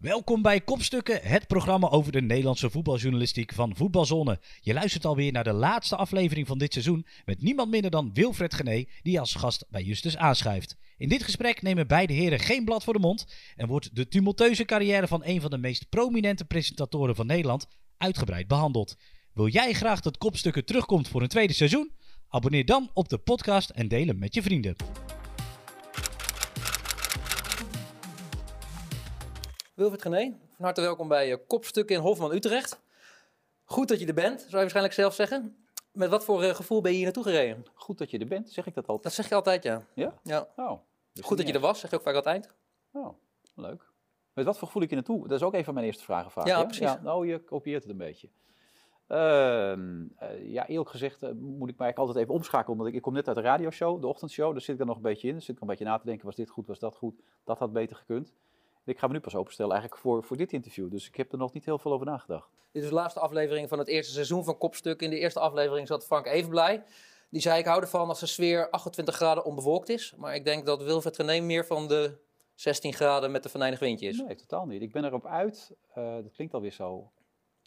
Welkom bij Kopstukken, het programma over de Nederlandse voetbaljournalistiek van Voetbalzone. Je luistert alweer naar de laatste aflevering van dit seizoen met niemand minder dan Wilfred Gené, die als gast bij Justus aanschuift. In dit gesprek nemen beide heren geen blad voor de mond en wordt de tumultueuze carrière van een van de meest prominente presentatoren van Nederland uitgebreid behandeld. Wil jij graag dat Kopstukken terugkomt voor een tweede seizoen? Abonneer dan op de podcast en deel hem met je vrienden. Wilfried Gené, van harte welkom bij uh, Kopstukken in Hofman Utrecht. Goed dat je er bent, zou je waarschijnlijk zelf zeggen. Met wat voor uh, gevoel ben je hier naartoe gereden? Goed dat je er bent, zeg ik dat altijd. Dat zeg je altijd, ja. Ja? ja. Oh, dus Goed dat je er was, zeg je ook vaak altijd. Oh, leuk. Met wat voor gevoel ik je naartoe? Dat is ook een van mijn eerste vragen vaak. Ja, precies. Ja, nou, je kopieert het een beetje. Uh, ja, eerlijk gezegd moet ik mij eigenlijk altijd even omschakelen, omdat ik, ik kom net uit de radioshow, de ochtendshow, daar zit ik er nog een beetje in. Daar zit ik een beetje na te denken, was dit goed, was dat goed, dat had beter gekund. Ik ga me nu pas openstellen eigenlijk voor, voor dit interview. Dus ik heb er nog niet heel veel over nagedacht. Dit is de laatste aflevering van het eerste seizoen van Kopstuk. In de eerste aflevering zat Frank Evenblij. Die zei, ik hou ervan als de sfeer 28 graden onbewolkt is. Maar ik denk dat Wilfred Geneem meer van de 16 graden met de venijnig windje is. Nee, totaal niet. Ik ben erop uit. Uh, dat klinkt alweer zo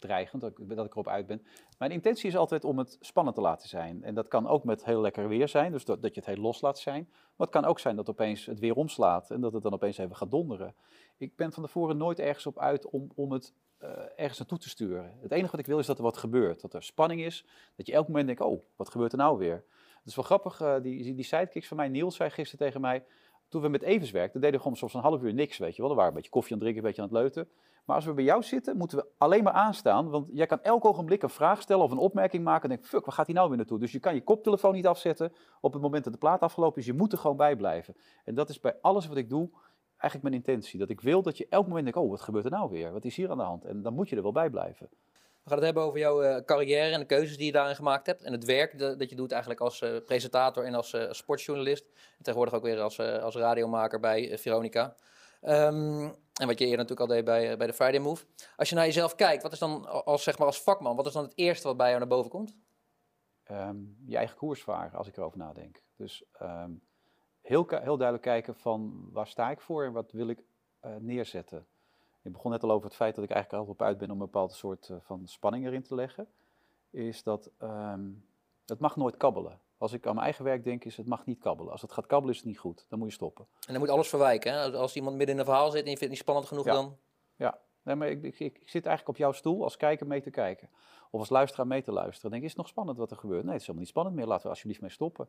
dreigend, dat ik, dat ik erop uit ben. Mijn intentie is altijd om het spannend te laten zijn. En dat kan ook met heel lekker weer zijn, dus dat, dat je het heel los laat zijn. Maar het kan ook zijn dat opeens het weer omslaat en dat het dan opeens even gaat donderen. Ik ben van tevoren nooit ergens op uit om, om het uh, ergens naartoe te sturen. Het enige wat ik wil is dat er wat gebeurt. Dat er spanning is, dat je elk moment denkt, oh, wat gebeurt er nou weer? Het is wel grappig, uh, die, die, sidekicks van mij, Niels zei gisteren tegen mij, toen we met Evers werkten, deden we gewoon soms een half uur niks, weet je wel. We waren een beetje koffie aan het drinken, een beetje aan het leuten. Maar als we bij jou zitten, moeten we alleen maar aanstaan. Want jij kan elk ogenblik een vraag stellen of een opmerking maken. En denk, fuck, waar gaat hij nou weer naartoe? Dus je kan je koptelefoon niet afzetten op het moment dat de plaat afgelopen is. Je moet er gewoon bij blijven. En dat is bij alles wat ik doe eigenlijk mijn intentie. Dat ik wil dat je elk moment denkt, oh, wat gebeurt er nou weer? Wat is hier aan de hand? En dan moet je er wel bij blijven. We gaan het hebben over jouw uh, carrière en de keuzes die je daarin gemaakt hebt. En het werk dat, je doet eigenlijk als uh, presentator en als uh, sportjournalist. En tegenwoordig ook weer als, als radiomaker bij Veronica. Um, en wat je eerder natuurlijk al deed bij, bij de Friday Move. Als je naar jezelf kijkt, wat is dan als, zeg maar als vakman, wat is dan het eerste wat bij jou naar boven komt? Um, je eigen koers varen, als ik erover nadenk. Dus um, heel, heel duidelijk kijken van waar sta ik voor en wat wil ik uh, neerzetten. Ik begon net al over het feit dat ik eigenlijk altijd op uit ben om een bepaalde soort uh, van spanning erin te leggen. Is dat um, het mag nooit kabbelen. Als ik aan mijn eigen werk denk, is het mag niet kabbelen. Als het gaat kabbelen, is het niet goed. Dan moet je stoppen. En dan moet alles verwijken. Hè? Als iemand midden in een verhaal zit en je vindt het niet spannend genoeg, ja. dan... Ja, nee, maar ik, ik, ik, zit eigenlijk op jouw stoel als kijker mee te kijken. Of als luisteraar mee te luisteren. Dan denk ik, is het nog spannend wat er gebeurt? Nee, het is helemaal niet spannend meer. Laten we alsjeblieft mee stoppen.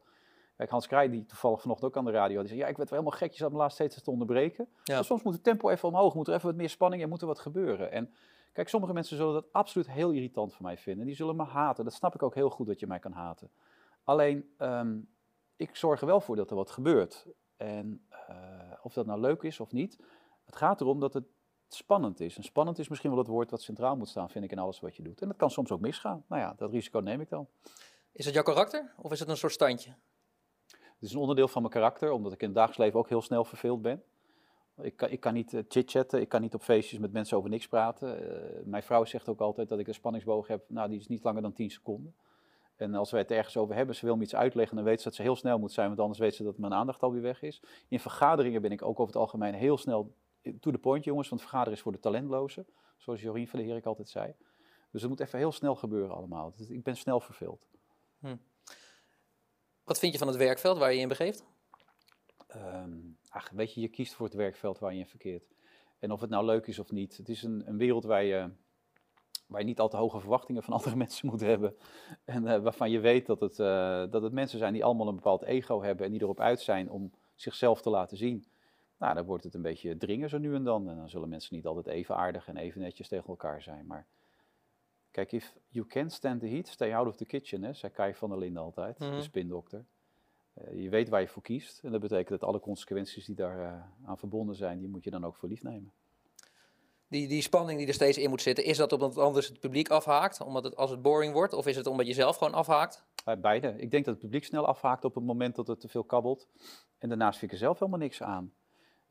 Kijk, Hans Krij, die toevallig vanochtend ook aan de radio, die zei, ja, ik werd wel helemaal gekjes aan de laatste steeds te onderbreken. Ja. Soms moet het tempo even omhoog, moet er even wat meer spanning en moet er wat gebeuren. En kijk, sommige mensen zullen dat absoluut heel irritant voor mij vinden. Die zullen me haten. Dat snap ik ook heel goed dat je mij kan haten. Alleen, um, ik zorg er wel voor dat er wat gebeurt. En uh, of dat nou leuk is of niet, het gaat erom dat het spannend is. En spannend is misschien wel het woord wat centraal moet staan, vind ik, in alles wat je doet. En dat kan soms ook misgaan. Nou ja, dat risico neem ik dan. Is het jouw karakter of is het een soort standje? Het is een onderdeel van mijn karakter, omdat ik in het dagelijks leven ook heel snel verveeld ben. Ik kan, ik kan niet uh, chit-chatten, ik kan niet op feestjes met mensen over niks praten. Uh, mijn vrouw zegt ook altijd dat ik een spanningsboog heb, nou die is niet langer dan 10 seconden. En als wij het ergens over hebben, ze wil me iets uitleggen, dan weet ze dat ze heel snel moet zijn, want anders weet ze dat mijn aandacht alweer weg is. In vergaderingen ben ik ook over het algemeen heel snel to the point, jongens, want vergaderen is voor de talentlozen, zoals Jorien van der Herik altijd zei. Dus het moet even heel snel gebeuren allemaal. Dus ik ben snel verveeld. Hm. Wat vind je van het werkveld waar je in begeeft? Um, ach, weet je, je kiest voor het werkveld waar je in verkeert. En of het nou leuk is of niet. Het is een, een wereld waar je, waar je niet al te hoge verwachtingen van andere mensen moet hebben. En uh, waarvan je weet dat het, uh, dat het mensen zijn die allemaal een bepaald ego hebben en die erop uit zijn om zichzelf te laten zien. Nou, dan wordt het een beetje dringen zo nu en dan. En dan zullen mensen niet altijd even aardig en even netjes tegen elkaar zijn. Maar kijk, if you can stand the heat, stay out of the kitchen, hè, zei Kai van der Linden altijd, mm -hmm. de spindokter. Uh, je weet waar je voor kiest. En dat betekent dat alle consequenties die daar uh, aan verbonden zijn, die moet je dan ook voor lief nemen. Die, die spanning die er steeds in moet zitten, is dat omdat anders het publiek afhaakt? Omdat het als het boring wordt? Of is het omdat je zelf gewoon afhaakt? Uh, beide. Ik denk dat het publiek snel afhaakt op het moment dat het te veel kabbelt. En daarnaast vind ik er zelf helemaal niks aan.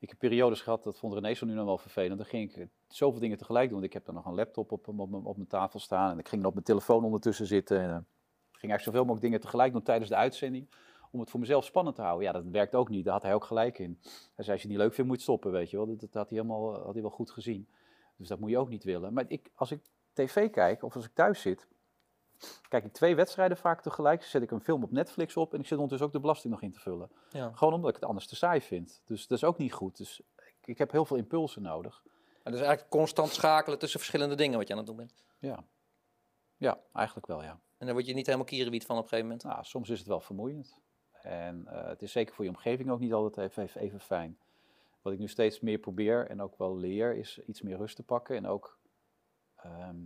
Ik heb periodes gehad, dat vond René zo nu nog wel vervelend. Dan ging ik zoveel dingen tegelijk doen. Ik heb dan nog een laptop op, op, op, op mijn tafel staan. En ik ging dan op mijn telefoon ondertussen zitten. En, uh, ging eigenlijk zoveel mogelijk dingen tegelijk doen tijdens de uitzending om het voor mezelf spannend te houden. Ja, dat werkt ook niet. Daar had hij ook gelijk in. Hij zei, als je het niet leuk vindt, moet je stoppen, weet je wel. Dat, dat had, hij helemaal, had hij wel goed gezien. Dus dat moet je ook niet willen. Maar ik, als ik tv kijk, of als ik thuis zit, kijk ik twee wedstrijden vaak tegelijk. Zet ik een film op Netflix op en ik zit ondertussen ook de belasting nog in te vullen. Ja. Gewoon omdat ik het anders te saai vind. Dus dat is ook niet goed. Dus ik, ik heb heel veel impulsen nodig. Maar dus eigenlijk constant schakelen tussen verschillende dingen wat je aan het doen bent. Ja, ja eigenlijk wel, ja. En daar word je niet helemaal kierenwiet van op een gegeven moment. Nou, soms is het wel vermoeiend. En eh, het is zeker voor je omgeving ook niet altijd even, even, even fijn. Wat ik nu steeds meer probeer en ook wel leer, is iets meer rust te pakken. En ook ehm,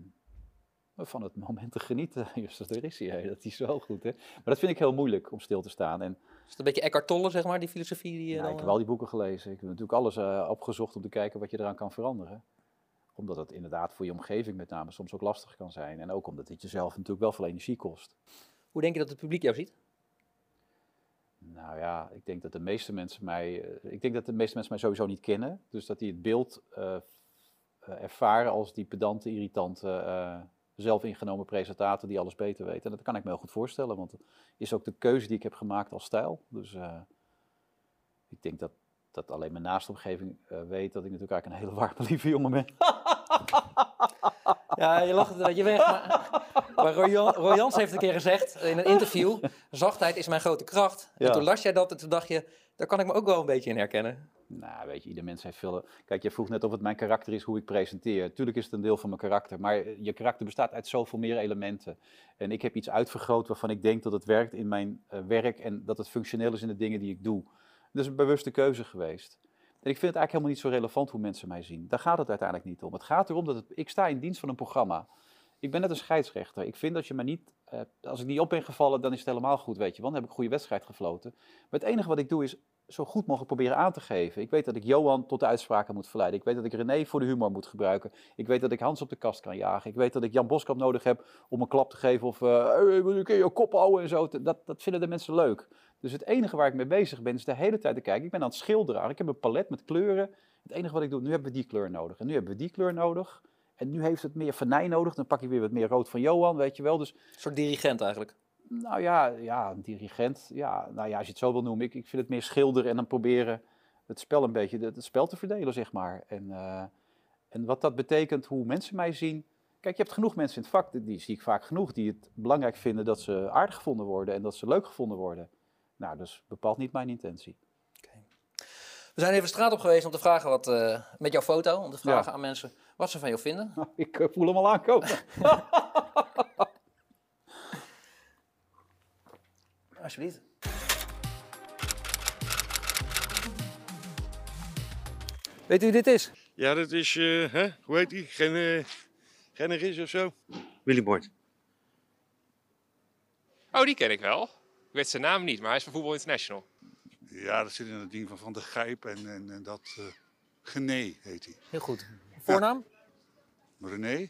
van het moment te genieten. Justus, daar is hij. Dat is wel goed, hè. Maar dat vind ik heel moeilijk om stil te staan. En Is het een beetje Eckhart Tolle, zeg maar, die filosofie die je nou, dan, ik heb eh, al die boeken gelezen. Ik heb natuurlijk alles eh, opgezocht om te kijken wat je eraan kan veranderen. Omdat het inderdaad voor je omgeving met name soms ook lastig kan zijn. En ook omdat het jezelf natuurlijk wel veel energie kost. Hoe denk je dat het publiek jou ziet? Nou ja, ik denk dat de meeste mensen mij, eh, ik denk dat de meeste mensen mij sowieso niet kennen. Dus dat die het beeld eh, eh, ervaren als die pedante, irritante, eh, zelfingenomen presentator die alles beter weet. En dat kan ik me heel goed voorstellen, want het is ook de keuze die ik heb gemaakt als stijl. Dus eh, ik denk dat, dat alleen mijn naaste omgeving eh, weet dat ik natuurlijk eigenlijk een hele warme, lieve jongen ben. Ja, je lacht het een beetje weg. Maar, maar Roy, Jan- Roy Jans heeft een keer gezegd in een interview: zachtheid is mijn grote kracht. En toen las jij dat en toen dacht je: daar kan ik me ook wel een beetje in herkennen. Nou, weet je, ieder mens heeft veel. Kijk, je vroeg net of het mijn karakter is hoe ik presenteer. Tuurlijk is het een deel van mijn karakter, maar je karakter bestaat uit zoveel meer elementen. En ik heb iets uitvergroot waarvan ik denk dat het werkt in mijn eh, werk en dat het functioneel is in de dingen die ik doe. Dat is een bewuste keuze geweest. En ik vind het eigenlijk helemaal niet zo relevant hoe mensen mij zien. Daar gaat het uiteindelijk niet om. Het gaat erom dat ik sta in dienst van een programma. Ik ben net een scheidsrechter. Ik vind dat je me niet, eh, als ik niet op ben gevallen, dan is het helemaal goed, weet je. Want dan heb ik een goede wedstrijd gefloten. Maar het enige wat ik doe is zo goed mogelijk proberen aan te geven. Ik weet dat ik Johan tot de uitspraken moet verleiden. Ik weet dat ik René voor de humor moet gebruiken. Ik weet dat ik Hans op de kast kan jagen. Ik weet dat ik Jan Boskamp nodig heb om een klap te geven of uh, wil je je kop houden en zo. Dat, dat vinden de mensen leuk. Dus het enige waar ik mee bezig ben is de hele tijd te kijken. Ik ben aan het schilderen. Ik heb een palet met kleuren. Het enige wat ik doe, nu hebben we die kleur nodig. En nu hebben we die kleur nodig. En nu heeft het meer venijn nodig. Dan pak ik weer wat meer rood van Johan, weet je wel. Dus Een soort dirigent eigenlijk. Nou ja, ja, een dirigent. Ja, nou ja, als je het zo wil noemen. Ik, ik vind het meer schilderen en dan proberen het spel een beetje, het, spel te verdelen, zeg maar. En, eh, en wat dat betekent, hoe mensen mij zien. Kijk, je hebt genoeg mensen in het vak, die- zie ik vaak genoeg, die het belangrijk vinden dat ze aardig gevonden worden en dat ze leuk gevonden worden. Nou, dus bepaalt niet mijn intentie. We zijn even straat op geweest om te vragen wat, eh, met jouw foto, om te vragen Ja. aan mensen wat ze van jou vinden. Ik eh, voel hem al aankomen. Alsjeblieft. Weet u wie dit is? Ja, dat is, eh, hè? hoe heet die? Geen, eh Genneris of zo? Willy Bord. Oh, die ken ik wel. Ik weet zijn naam niet, maar hij is van Voetbal International. Ja, dat zit in het ding van Van der Gijp en, en, en dat... eh Gené heet hij. Heel goed. Voornaam? René?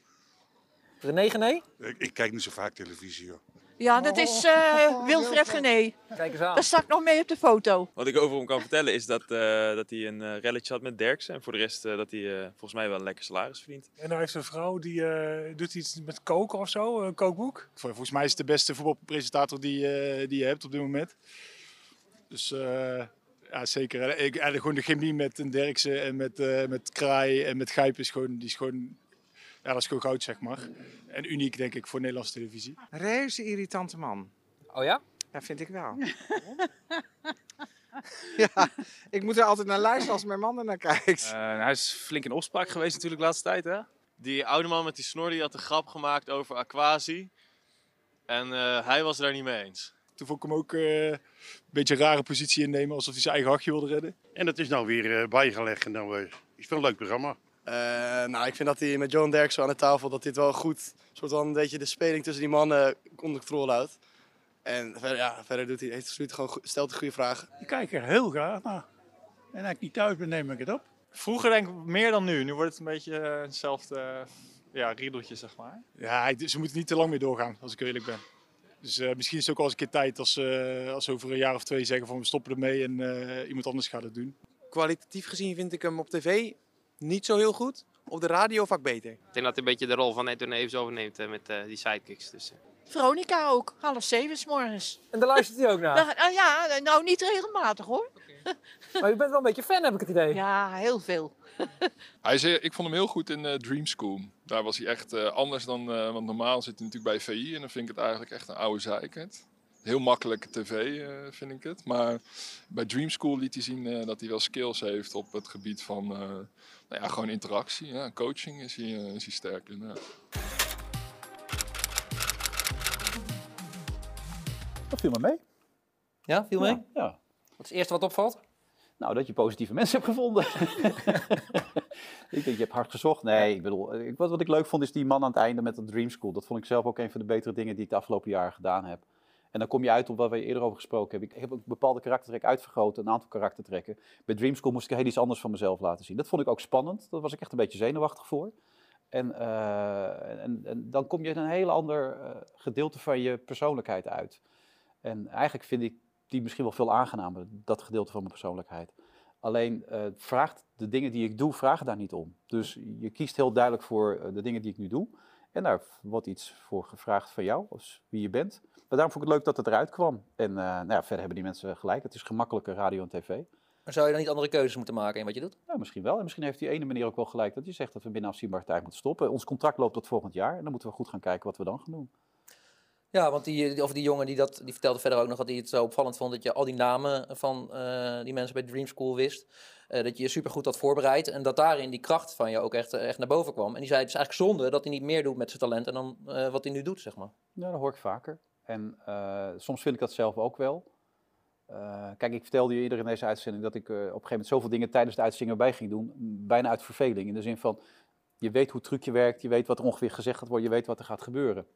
René Gené? Ik, ik kijk niet zo vaak televisie, hoor. Ja, dat is eh, Wilfred Gené. Kijk eens aan. Dat stak nog mee op de foto. Wat ik over hem kan vertellen is dat, eh, dat hij een eh, relletje had met Derksen. En voor de rest eh, dat hij eh, volgens mij wel een lekker salaris verdient. En hij heeft een vrouw die eh, doet iets met koken of zo, een kookboek. Vol- Volgens mij is het de beste voetbalpresentator die, eh, die je hebt op dit moment. Dus eh, ja, zeker. En Ik, en gewoon de chemie met een Derksen en met, eh, met Kraai en met Gijp is gewoon, die is gewoon, ja, dat is gewoon goud, zeg maar. En uniek, denk ik, voor Nederlandse televisie. Reuze irritante man. Oh ja? Ja, vind ik wel. ja, ik moet er altijd naar luisteren als mijn man er naar kijkt. hij is flink in opspraak geweest natuurlijk de laatste tijd hè. Die oude man met die snor die had een grap gemaakt over Aquasi. En eh, hij was het daar niet mee eens. Toen vond ik hem ook eh, een beetje een rare positie innemen, alsof hij zijn eigen hachje wilde redden. En dat is nou weer eh, bijgelegd. En nou, eh, is wel een leuk programma. Eh, nou, ik vind dat hij met John Derksen aan de tafel, dat dit wel goed, soort van een beetje de speling tussen die mannen onder controle houdt. En verder, ja, verder doet hij, heeft absoluut gewoon, stelt hij goede vragen. Ik kijk er heel graag naar. En als ik niet thuis ben, neem ik het op. Vroeger denk ik meer dan nu. Nu wordt het een beetje eh, hetzelfde ja, riedeltje zeg maar. Ja, ze moeten niet te lang meer doorgaan, als ik eerlijk ben. Dus eh, misschien is het ook wel eens een keer tijd als, eh, als ze over een jaar of twee zeggen van we stoppen ermee en eh, iemand anders gaat het doen. Kwalitatief gezien vind ik hem op tv niet zo heel goed, op de radio vaak beter. Ik denk dat hij een beetje de rol van Edwin Evers overneemt eh, met eh, die sidekicks. Dus, eh, Veronica ook, half zeven 's morgens. En daar luistert u ook naar? Da- ah, ja, nou niet regelmatig hoor. Maar u bent wel een beetje fan, heb ik het idee. Ja, heel veel. Hij zei, ik vond hem heel goed in Dream School. Daar was hij echt anders dan, eh, want normaal zit hij natuurlijk bij VI en dan vind ik het eigenlijk echt een oude zeikert. Heel makkelijke tv eh, vind ik het. Maar bij Dream School liet hij zien eh, dat hij wel skills heeft op het gebied van eh, nou ja, gewoon interactie. Ja, coaching is hij, eh, is hij sterk in. ja. Dat viel me mee. Ja, viel mee? Ja, ja. Wat is het eerste wat opvalt? Nou, dat je positieve mensen hebt gevonden. ik denk, je hebt hard gezocht. Nee, ik bedoel, ik, wat, wat ik leuk vond is die man aan het einde met de Dream School. Dat vond ik zelf ook een van de betere dingen die ik de afgelopen jaren gedaan heb. En dan kom je uit op wat we eerder over gesproken hebben. Ik heb ook bepaalde karaktertrekken uitvergroot, een aantal karaktertrekken. Bij Dream School moest ik heel iets anders van mezelf laten zien. Dat vond ik ook spannend. Daar was ik echt een beetje zenuwachtig voor. En, eh, en, dan kom je in een heel ander eh, gedeelte van je persoonlijkheid uit. En eigenlijk vind ik die misschien wel veel aangenamer, dat gedeelte van mijn persoonlijkheid. Alleen eh, vraagt de dingen die ik doe, vragen daar niet om. Dus je kiest heel duidelijk voor de dingen die ik nu doe. En daar wordt iets voor gevraagd van jou, als wie je bent. Maar daarom vond ik het leuk dat het eruit kwam. En eh, nou ja, verder hebben die mensen gelijk. Het is gemakkelijker radio en tv. Maar zou je dan niet andere keuzes moeten maken in wat je doet? Ja, misschien wel. En misschien heeft die ene meneer ook wel gelijk dat hij zegt dat we binnen afzienbare tijd moeten stoppen. Ons contract loopt tot volgend jaar. En dan moeten we goed gaan kijken wat we dan gaan doen. Ja, want die, of die jongen die, dat, die vertelde verder ook nog dat hij het zo opvallend vond dat je al die namen van eh, die mensen bij Dream School wist. Eh, dat je je supergoed had voorbereid en dat daarin die kracht van je ook echt, eh, echt naar boven kwam. En die zei het is eigenlijk zonde dat hij niet meer doet met zijn talent en dan wat hij nu doet, zeg maar. Ja, dat hoor ik vaker. En soms vind ik dat zelf ook wel. Kijk, ik vertelde je eerder in deze uitzending dat ik op een gegeven moment zoveel dingen tijdens de uitzending erbij ging doen. Bijna uit verveling. In de zin van, je weet hoe het trucje werkt, je weet wat er ongeveer gezegd gaat worden, je weet wat er gaat gebeuren.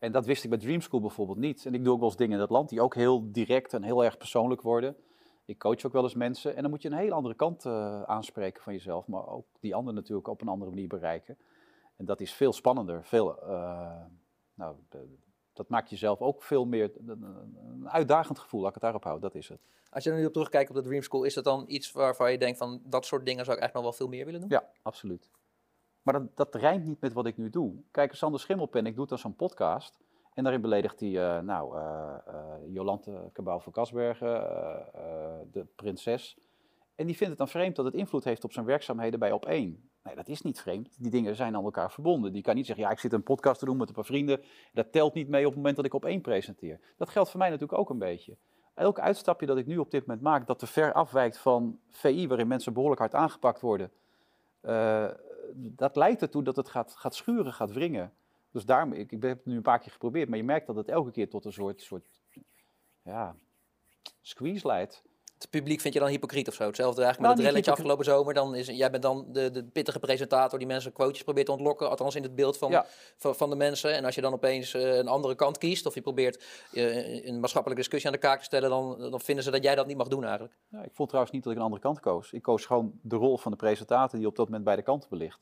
En dat wist ik bij Dream School bijvoorbeeld niet. En ik doe ook wel eens dingen in dat land die ook heel direct en heel erg persoonlijk worden. Ik coach ook wel eens mensen en dan moet je een heel andere kant eh, aanspreken van jezelf, maar ook die ander natuurlijk op een andere manier bereiken. En dat is veel spannender, veel, eh, nou, de- dat maakt jezelf ook veel meer een uitdagend gevoel, laat ik het daarop houden, dat is het. Als je er nu op terugkijkt op de Dream School, is dat dan iets waarvan je denkt van dat soort dingen zou ik eigenlijk nog wel veel meer willen doen? Ja, absoluut. Maar dat, dat rijmt niet met wat ik nu doe. Kijk, Sander Schimmelpen, ik doe dan zo'n podcast. En daarin beledigt hij, eh, nou, eh eh, Jolante Cabau van Kasbergen, de prinses. En die vindt het dan vreemd dat het invloed heeft op zijn werkzaamheden bij Op1. Nee, dat is niet vreemd. Die dingen zijn aan elkaar verbonden. Die kan niet zeggen, ja, ik zit een podcast te doen met een paar vrienden. Dat telt niet mee op het moment dat ik Op1 presenteer. Dat geldt voor mij natuurlijk ook een beetje. Elk uitstapje dat ik nu op dit moment maak, dat te ver afwijkt van VI, waarin mensen behoorlijk hard aangepakt worden, dat leidt ertoe dat het gaat, gaat schuren, gaat wringen. Dus daarom, ik, ik heb het nu een paar keer geprobeerd, maar je merkt dat het elke keer tot een soort, soort ja, squeeze leidt. Het publiek vind je dan hypocriet of zo? Hetzelfde eigenlijk Nou, met het niet relletje afgelopen zomer. Dan is, jij bent dan de, de pittige presentator die mensen quotejes probeert te ontlokken. Althans in het beeld van, Ja. van, van de mensen. En als je dan opeens eh, een andere kant kiest of je probeert eh, een maatschappelijke discussie aan de kaak te stellen, dan, dan vinden ze dat jij dat niet mag doen eigenlijk. Ja, ik vond trouwens niet dat ik een andere kant koos. Ik koos gewoon de rol van de presentator die op dat moment beide kanten belicht.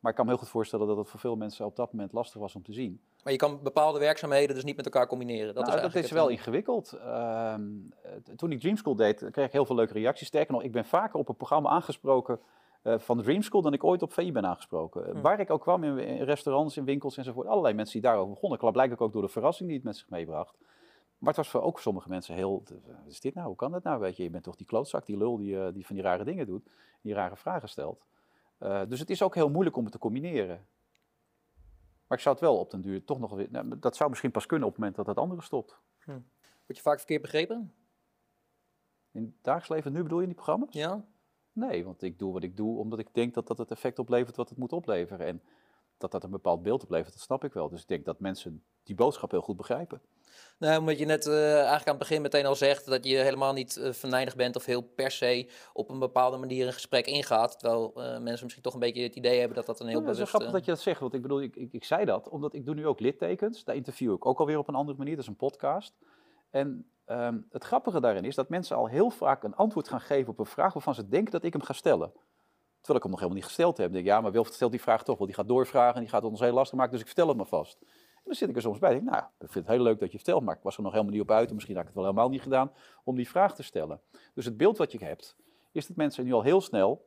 Maar ik kan me heel goed voorstellen dat het voor veel mensen op dat moment lastig was om te zien. Maar je kan bepaalde werkzaamheden dus niet met elkaar combineren. Dat Nou, is, dat eigenlijk is wel ingewikkeld. Ehm, eh, toen ik Dream School deed, kreeg ik heel veel leuke reacties. Sterker nog, ik ben vaker op een programma aangesproken eh, van Dream School dan ik ooit op VI ben aangesproken. Hm. Waar ik ook kwam, in, in restaurants, in winkels enzovoort. Allerlei mensen die daarover begonnen. Blijkbaar ook door de verrassing die het met zich meebracht. Maar het was voor ook sommige mensen heel... Wat is dit nou? Hoe kan dat nou? Weet je, je bent toch die klootzak, die lul die, eh, die van die rare dingen doet. Die rare vragen stelt. Eh, dus het is ook heel moeilijk om het te combineren. Maar ik zou het wel op den duur toch nog weer... nou, dat zou misschien pas kunnen op het moment dat het andere stopt. Word je vaak verkeerd begrepen? In het dagelijks leven nu bedoel je in die programma's? Ja. Nee, want ik doe wat ik doe omdat ik denk dat dat het effect oplevert wat het moet opleveren. En dat dat een bepaald beeld oplevert, dat snap ik wel. Dus ik denk dat mensen die boodschap heel goed begrijpen. Nou, omdat je net eh, eigenlijk aan het begin meteen al zegt dat je helemaal niet venijnig bent of heel per se op een bepaalde manier een gesprek ingaat. Terwijl eh, mensen misschien toch een beetje het idee hebben dat dat een heel Ja, het is bewust... wel grappig dat je dat zegt, want ik bedoel, ik, ik, ik zei dat omdat ik doe nu ook littekens. Daar interview ik ook alweer op een andere manier, dat is een podcast. En ehm, het grappige daarin is dat mensen al heel vaak een antwoord gaan geven op een vraag waarvan ze denken dat ik hem ga stellen. Terwijl ik hem nog helemaal niet gesteld heb. Dan denk ik, ja, maar Wilfred stelt die vraag toch wel. Die gaat doorvragen en die gaat het ons heel lastig maken, dus ik vertel het maar vast. Dan zit ik er soms bij. Denk, nou, ik vind het heel leuk dat je vertelt, maar ik was er nog helemaal niet op uit. En misschien had ik het wel helemaal niet gedaan om die vraag te stellen. Dus het beeld wat je hebt, is dat mensen nu al heel snel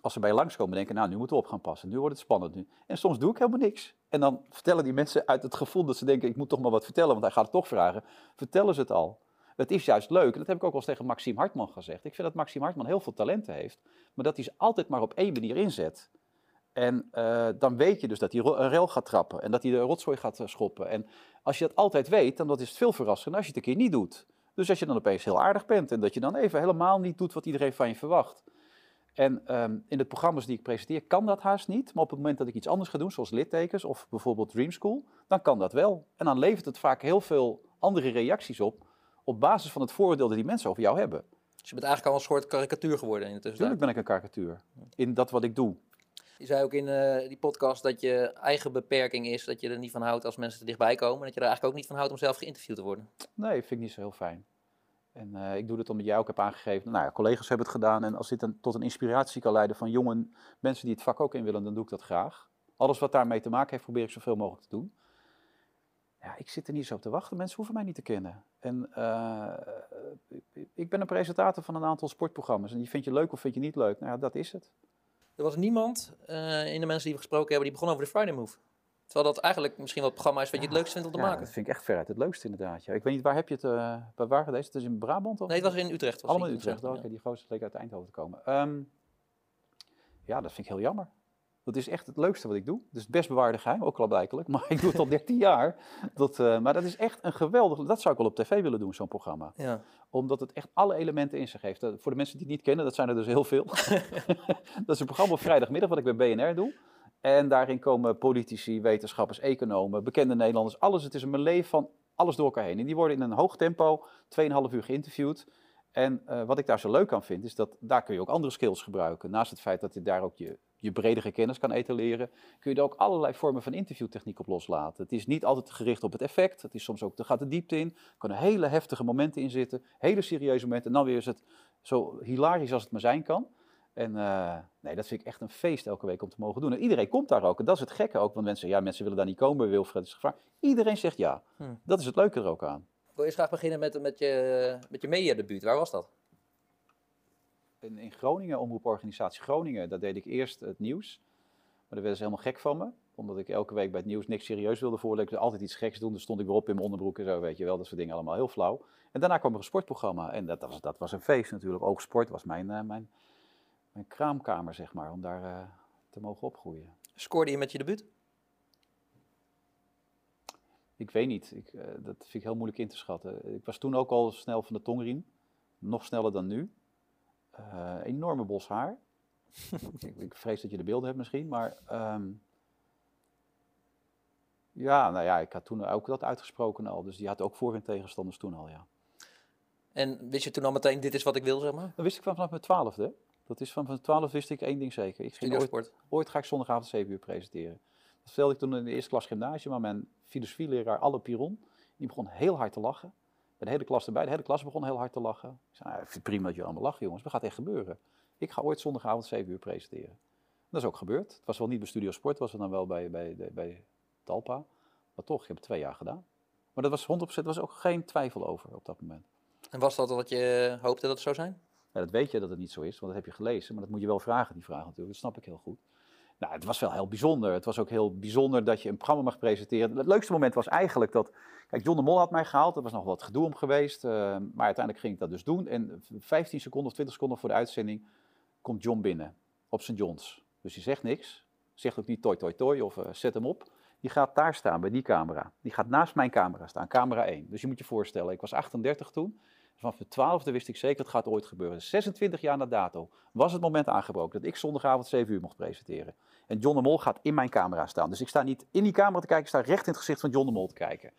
als ze bij langskomen, denken, nou, nu moeten we op gaan passen. Nu wordt het spannend. Nu. En soms doe ik helemaal niks. En dan vertellen die mensen uit het gevoel dat ze denken, ik moet toch maar wat vertellen, want hij gaat het toch vragen. Vertellen ze het al. Het is juist leuk, en dat heb ik ook wel eens tegen Maxime Hartman gezegd. Ik vind dat Maxime Hartman heel veel talenten heeft, maar dat hij ze altijd maar op één manier inzet. En eh, dan weet je dus dat hij een rel gaat trappen en dat hij de rotzooi gaat eh, schoppen. En als je dat altijd weet, dan dat is het veel verrassender als je het een keer niet doet. Dus als je dan opeens heel aardig bent en dat je dan even helemaal niet doet wat iedereen van je verwacht. En ehm, in de programma's die ik presenteer kan dat haast niet. Maar op het moment dat ik iets anders ga doen, zoals littekens of bijvoorbeeld Dream School, dan kan dat wel. En dan levert het vaak heel veel andere reacties op, op basis van het vooroordeel dat die mensen over jou hebben. Dus je bent eigenlijk al een soort karikatuur geworden in de tussentijd. Natuurlijk ben ik een karikatuur in dat wat ik doe. Je zei ook in eh, die podcast dat je eigen beperking is dat je er niet van houdt als mensen te dichtbij komen. En dat je er eigenlijk ook niet van houdt om zelf geïnterviewd te worden. Nee, vind ik niet zo heel fijn. En eh, ik doe dit omdat jij ook hebt aangegeven. Nou ja, collega's hebben het gedaan. En als dit een, tot een inspiratie kan leiden van jonge mensen die het vak ook in willen, dan doe ik dat graag. Alles wat daarmee te maken heeft, probeer ik zoveel mogelijk te doen. Ja, ik zit er niet zo op te wachten. Mensen hoeven mij niet te kennen. En eh, ik ben een presentator van een aantal sportprogramma's. En die vind je leuk of vind je niet leuk. Nou ja, dat is het. Er was niemand eh, in de mensen die we gesproken hebben die begon over de Friday Move. Terwijl dat eigenlijk misschien wel het programma is wat je het leukst vindt om te Ja, maken. dat vind ik echt veruit het leukste inderdaad. Ja. Ik weet niet, waar heb je het, eh bij waar geweest? Het is in Brabant? Of? Nee, het was in Utrecht. Was Allemaal in Utrecht, oké. Die gozer leek uit Eindhoven te komen. Ehm, ja, dat vind ik heel jammer. Dat is echt het leukste wat ik doe. Is het best bewaarde geheim, ook al blijkelijk. Maar ik doe het al 13 jaar. Dat, eh, maar dat is echt een geweldig... Dat zou ik wel op tv willen doen, zo'n programma. Ja. Omdat het echt alle elementen in zich heeft. Eh, Voor de mensen die het niet kennen, dat zijn er dus heel veel. dat is een programma op vrijdagmiddag wat ik bij BNR doe. En daarin komen politici, wetenschappers, economen, bekende Nederlanders. Alles, het is een melee van alles door elkaar heen. En die worden in een hoog tempo, 2,5 uur geïnterviewd. En eh, wat ik daar zo leuk aan vind, is dat daar kun je ook andere skills gebruiken. Naast het feit dat je daar ook je, je bredere kennis kan etaleren, kun je er ook allerlei vormen van interviewtechniek op loslaten. Het is niet altijd gericht op het effect. Het is soms ook, er gaat de diepte in. Er kunnen hele heftige momenten in zitten, hele serieuze momenten. En dan weer is het zo hilarisch als het maar zijn kan. En eh, nee, dat vind ik echt een feest elke week om te mogen doen. En iedereen komt daar ook. En dat is het gekke ook. Want mensen zeggen, ja, mensen willen daar niet komen Wilfred. is gevaar. Iedereen zegt ja. Hm. Dat is het leuke er ook aan. Ik wil eerst graag beginnen met, met je, met je mediadebuut. Waar was dat? In, in Groningen, omroeporganisatie Groningen, daar deed ik eerst het nieuws. Maar daar werden ze helemaal gek van me. Omdat ik elke week bij het nieuws niks serieus wilde voorleggen. Ik altijd iets geks doen. Dan stond ik weer op in mijn onderbroek en zo, weet je wel. Dat soort dingen allemaal heel flauw. En daarna kwam er een sportprogramma. En dat was, dat was een feest natuurlijk. Ook sport was mijn, eh, mijn, mijn kraamkamer, zeg maar. Om daar eh, te mogen opgroeien. Scoorde je met je debuut? Ik weet niet. Ik, eh, dat vind ik heel moeilijk in te schatten. Ik was toen ook al snel van de tongriem. Nog sneller dan nu. Eh, enorme bos haar. ik, ik vrees dat je de beelden hebt misschien, maar... ehm, ja, nou ja, ik had toen ook dat uitgesproken al. Dus die had ook voor- en tegenstanders toen al, ja. En wist je toen al meteen, dit is wat ik wil, zeg maar? Dat wist ik vanaf mijn twaalfde. Dat is van mijn twaalf wist ik één ding zeker. Ik ging ooit, ooit ga ik zondagavond 7 uur presenteren. Dat vertelde ik toen in de eerste klas gymnasium, maar mijn filosofieleraar Alle Piron, die begon heel hard te lachen. Bij de hele klas erbij, de hele klas begon heel hard te lachen. Ik zei, nou, prima dat jullie allemaal lachen jongens, maar het gaat echt gebeuren. Ik ga ooit zondagavond 7 uur presenteren. Dat is ook gebeurd. Het was wel niet bij Studio Sport, was het dan wel bij, bij, bij, bij Talpa. Maar toch, ik heb het twee jaar gedaan. Maar dat was 100%, er was ook geen twijfel over op dat moment. En was dat wat je hoopte dat het zou zijn? Ja, dat weet je dat het niet zo is, want dat heb je gelezen. Maar dat moet je wel vragen, die vraag natuurlijk. Dat snap ik heel goed. Nou, het was wel heel bijzonder. Het was ook heel bijzonder dat je een programma mag presenteren. Het leukste moment was eigenlijk dat... Kijk, John de Mol had mij gehaald. Er was nog wat gedoe om geweest. eh, maar uiteindelijk ging ik dat dus doen. En 15 seconden of 20 seconden voor de uitzending komt John binnen. Op zijn Johns. Dus die zegt niks. Zegt ook niet toi toi toi of eh, zet hem op. Die gaat daar staan, bij die camera. Die gaat naast mijn camera staan, camera 1. Dus je moet je voorstellen, ik was 38 toen. Vanaf de twaalfde wist ik zeker, het gaat ooit gebeuren. 26 jaar na dato was het moment aangebroken dat ik zondagavond 7 uur mocht presenteren. En John de Mol gaat in mijn camera staan. Dus ik sta niet in die camera te kijken, ik sta recht in het gezicht van John de Mol te kijken.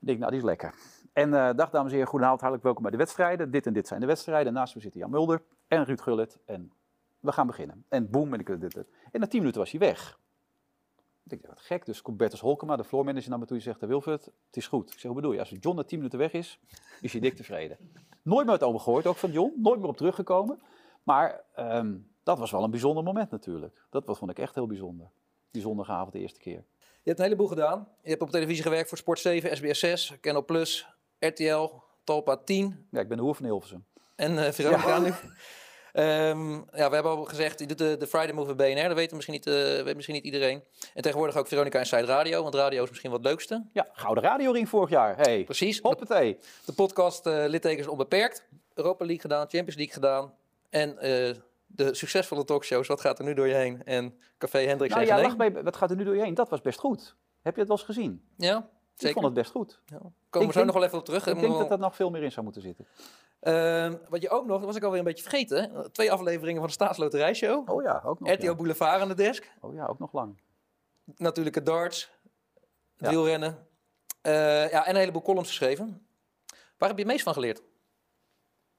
Ik denk, nou, die is lekker. En eh, dag dames en heren, goedenavond, hartelijk welkom bij de wedstrijden. Dit en dit zijn de wedstrijden. Naast me zitten Jan Mulder en Ruud Gullit. En we gaan beginnen. En boem, ben ik dit. En na 10 minuten was hij weg. Ik denk, wat gek. Dus komt Bertus Holkema, de floormanager, naar me toe. Die zegt, Wilfred, het is goed. Ik zeg, hoe bedoel je? Als John na 10 minuten weg is, is hij dik tevreden. Nooit meer het over gehoord, ook van John. Nooit meer op teruggekomen. Maar ehm, dat was wel een bijzonder moment natuurlijk. Dat vond ik echt heel bijzonder. Die zondagavond de eerste keer. Je hebt een heleboel gedaan. Je hebt op televisie gewerkt voor Sport 7, SBS 6, Canal Plus, RTL, Talpa 10 Ja, ik ben de hoer van Hilversum. en eh Veronica nu. Ehm, ja, we hebben al gezegd, je doet de, de Friday Move bij BNR. Dat weet misschien, niet, eh, weet misschien niet iedereen. En tegenwoordig ook Veronica Inside Radio. Want radio is misschien wat leukste. Ja, Gouden radioring vorig jaar. Hey. Precies. Hoppatee. De podcast eh Littekens Onbeperkt. Europa League gedaan, Champions League gedaan. En de succesvolle talkshows. Wat gaat er nu door je heen? En Café Hendricks Nou ja, bij, wat gaat er nu door je heen? Dat was best goed. Heb je het wel eens gezien? Ja, Ik zeker. vond het best goed. Komen we Ik zo denk- nog wel even op terug. Ik denk dat dat nog veel meer in zou moeten zitten. Ehm, wat je ook nog, dat was ik alweer een beetje vergeten. Twee afleveringen van de Staatsloterijshow. Oh ja, ook nog. RTL ja. Boulevard aan de desk. Oh ja, ook nog lang. Natuurlijk het darts. Het Ja. wielrennen. Eh, ja, en een heleboel columns geschreven. Waar heb je het meest van geleerd?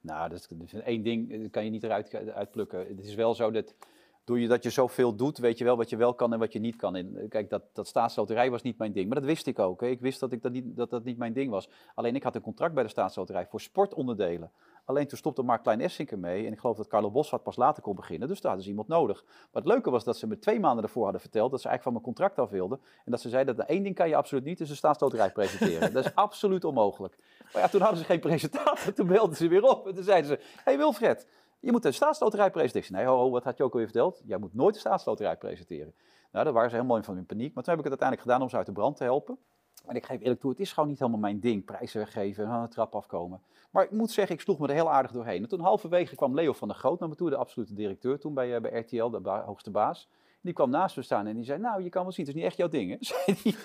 Nou, dat is, dat één ding eh, kan je niet eruit uitplukken. Het is wel zo dat door je, dat zoveel doet, weet je wel wat je wel kan en wat je niet kan. En eh, kijk, dat, dat staatsloterij was niet mijn ding. Maar dat wist ik ook. Hè. Ik wist dat, ik dat, niet, dat dat niet mijn ding was. Alleen ik had een contract bij de staatsloterij voor sportonderdelen. Alleen toen stopte Mark Klein Essink ermee. En ik geloof dat Carlo Boshart pas later kon beginnen. Dus daar hadden ze iemand nodig. Maar het leuke was dat ze me twee maanden ervoor hadden verteld dat ze eigenlijk van mijn contract af wilden. En dat ze zeiden dat één ding kan je absoluut niet, is de staatsloterij presenteren. dat is absoluut onmogelijk. Maar ja, toen hadden ze geen presentator. Toen belden ze weer op. En toen zeiden ze, hé hey Wilfred, je moet de staatsloterij presenteren. Nee, ho, wat had je ook alweer verteld? Jij moet nooit de staatsloterij presenteren. Nou, daar waren ze helemaal in van in paniek. Maar toen heb ik het uiteindelijk gedaan om ze uit de brand te helpen. En ik geef eerlijk toe, het is gewoon niet helemaal mijn ding. Prijzen weggeven, de trap afkomen. Maar ik moet zeggen, ik sloeg me er heel aardig doorheen. En toen halverwege kwam Leo van der Groot naar me toe, de absolute directeur toen bij, eh, RTL, de hoogste baas. Die kwam naast me staan en die zei, nou, je kan wel zien, het is niet echt jouw ding, hè? Zei die.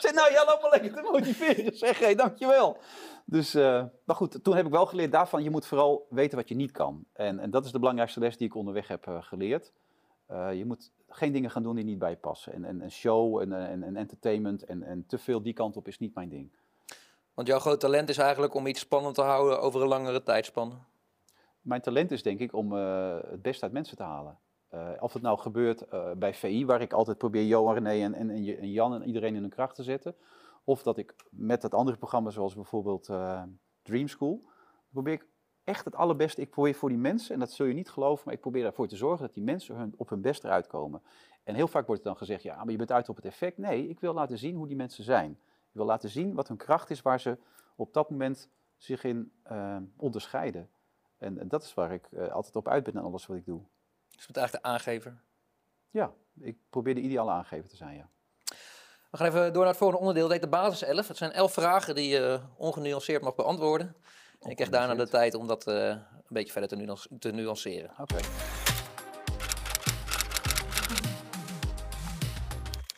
Zei, nou, jij loopt me lekker te motiveren. Zeg, hé, dankjewel. Dus, eh, maar goed, toen heb ik wel geleerd daarvan, je moet vooral weten wat je niet kan. En, en dat is de belangrijkste les die ik onderweg heb eh, geleerd. Eh, je moet geen dingen gaan doen die niet bij je passen. En, en, en show en, en, en entertainment en, en te veel die kant op is niet mijn ding. Want jouw groot talent is eigenlijk om iets spannend te houden over een langere tijdspanne. Mijn talent is denk ik om het beste uit mensen te halen. Eh, of het nou gebeurt eh, bij VI, waar ik altijd probeer Johan, René en, en, en Jan en iedereen in hun kracht te zetten. Of dat ik met het andere programma, zoals bijvoorbeeld eh, Dream School, probeer ik echt het allerbeste. Ik probeer voor die mensen, en dat zul je niet geloven, maar ik probeer ervoor te zorgen dat die mensen hun, op hun best eruit komen. En heel vaak wordt er dan gezegd, ja, maar je bent uit op het effect. Nee, ik wil laten zien hoe die mensen zijn. Ik wil laten zien wat hun kracht is, waar ze op dat moment zich in onderscheiden. En, en dat is waar ik altijd op uit ben in alles wat ik doe. Dus je bent eigenlijk de aangever. Ja, ik probeer de ideale aangever te zijn, ja. We gaan even door naar het volgende onderdeel. Dat heet de basis 11. Het zijn 11 vragen die je ongenuanceerd mag beantwoorden. En ik krijg daarna de tijd om dat eh, een beetje verder te, nuance- te nuanceren. Oké.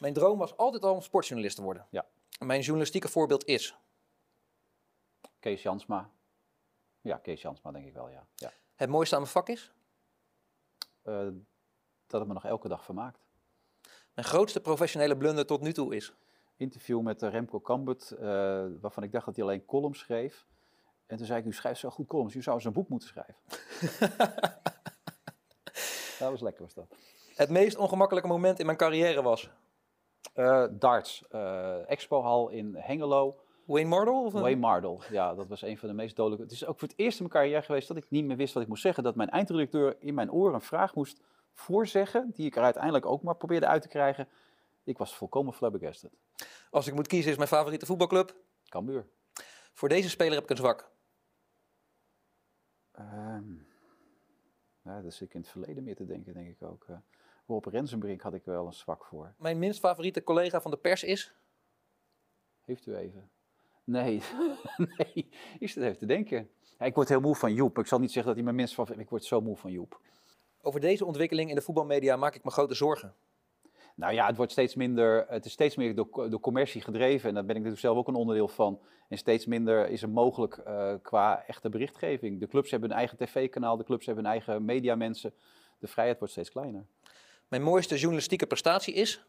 Mijn droom was altijd al om sportjournalist te worden. Ja. En mijn journalistieke voorbeeld is Kees Jansma. Ja, Kees Jansma denk ik wel, ja. ja. het mooiste aan mijn vak is. Eh, dat het me nog elke dag vermaakt. Mijn grootste professionele blunder tot nu toe is. Interview met eh, Remco Kambert, eh, waarvan ik dacht dat hij alleen columns schreef. En toen zei ik, u schrijft zo goed columns, u zou eens een boek moeten schrijven. dat was lekker, was dat. Het meest ongemakkelijke moment in mijn carrière was. Darts, eh Expo-hal in Hengelo. Wayne Mardle? Of Wayne Mardle, ja, dat was een van de meest dodelijke. Het is ook voor het eerst in mijn carrière geweest dat ik niet meer wist wat ik moest zeggen. Dat mijn eindredacteur in mijn oor een vraag moest voorzeggen, die ik er uiteindelijk ook maar probeerde uit te krijgen. Ik was volkomen flabbergasted. Als ik moet kiezen is mijn favoriete voetbalclub. Cambuur. Voor deze speler heb ik een zwak. Ehm ja, daar zit ik in het verleden meer te denken, denk ik ook. eh Rob Rensenbrink had ik wel een zwak voor. Mijn minst favoriete collega van de pers is. Heeft u even? Nee, nee, ik zit even te denken. Ja, ik word heel moe van Joep. Ik zal niet zeggen dat hij mijn minst favoriet... Ik word zo moe van Joep. Over deze ontwikkeling in de voetbalmedia maak ik me grote zorgen. Nou ja, het wordt steeds minder, het is steeds meer door, door commercie gedreven en daar ben ik natuurlijk zelf ook een onderdeel van. En steeds minder is er mogelijk eh, qua echte berichtgeving. De clubs hebben hun eigen tv-kanaal, de clubs hebben hun eigen mediamensen. De vrijheid wordt steeds kleiner. Mijn mooiste journalistieke prestatie is.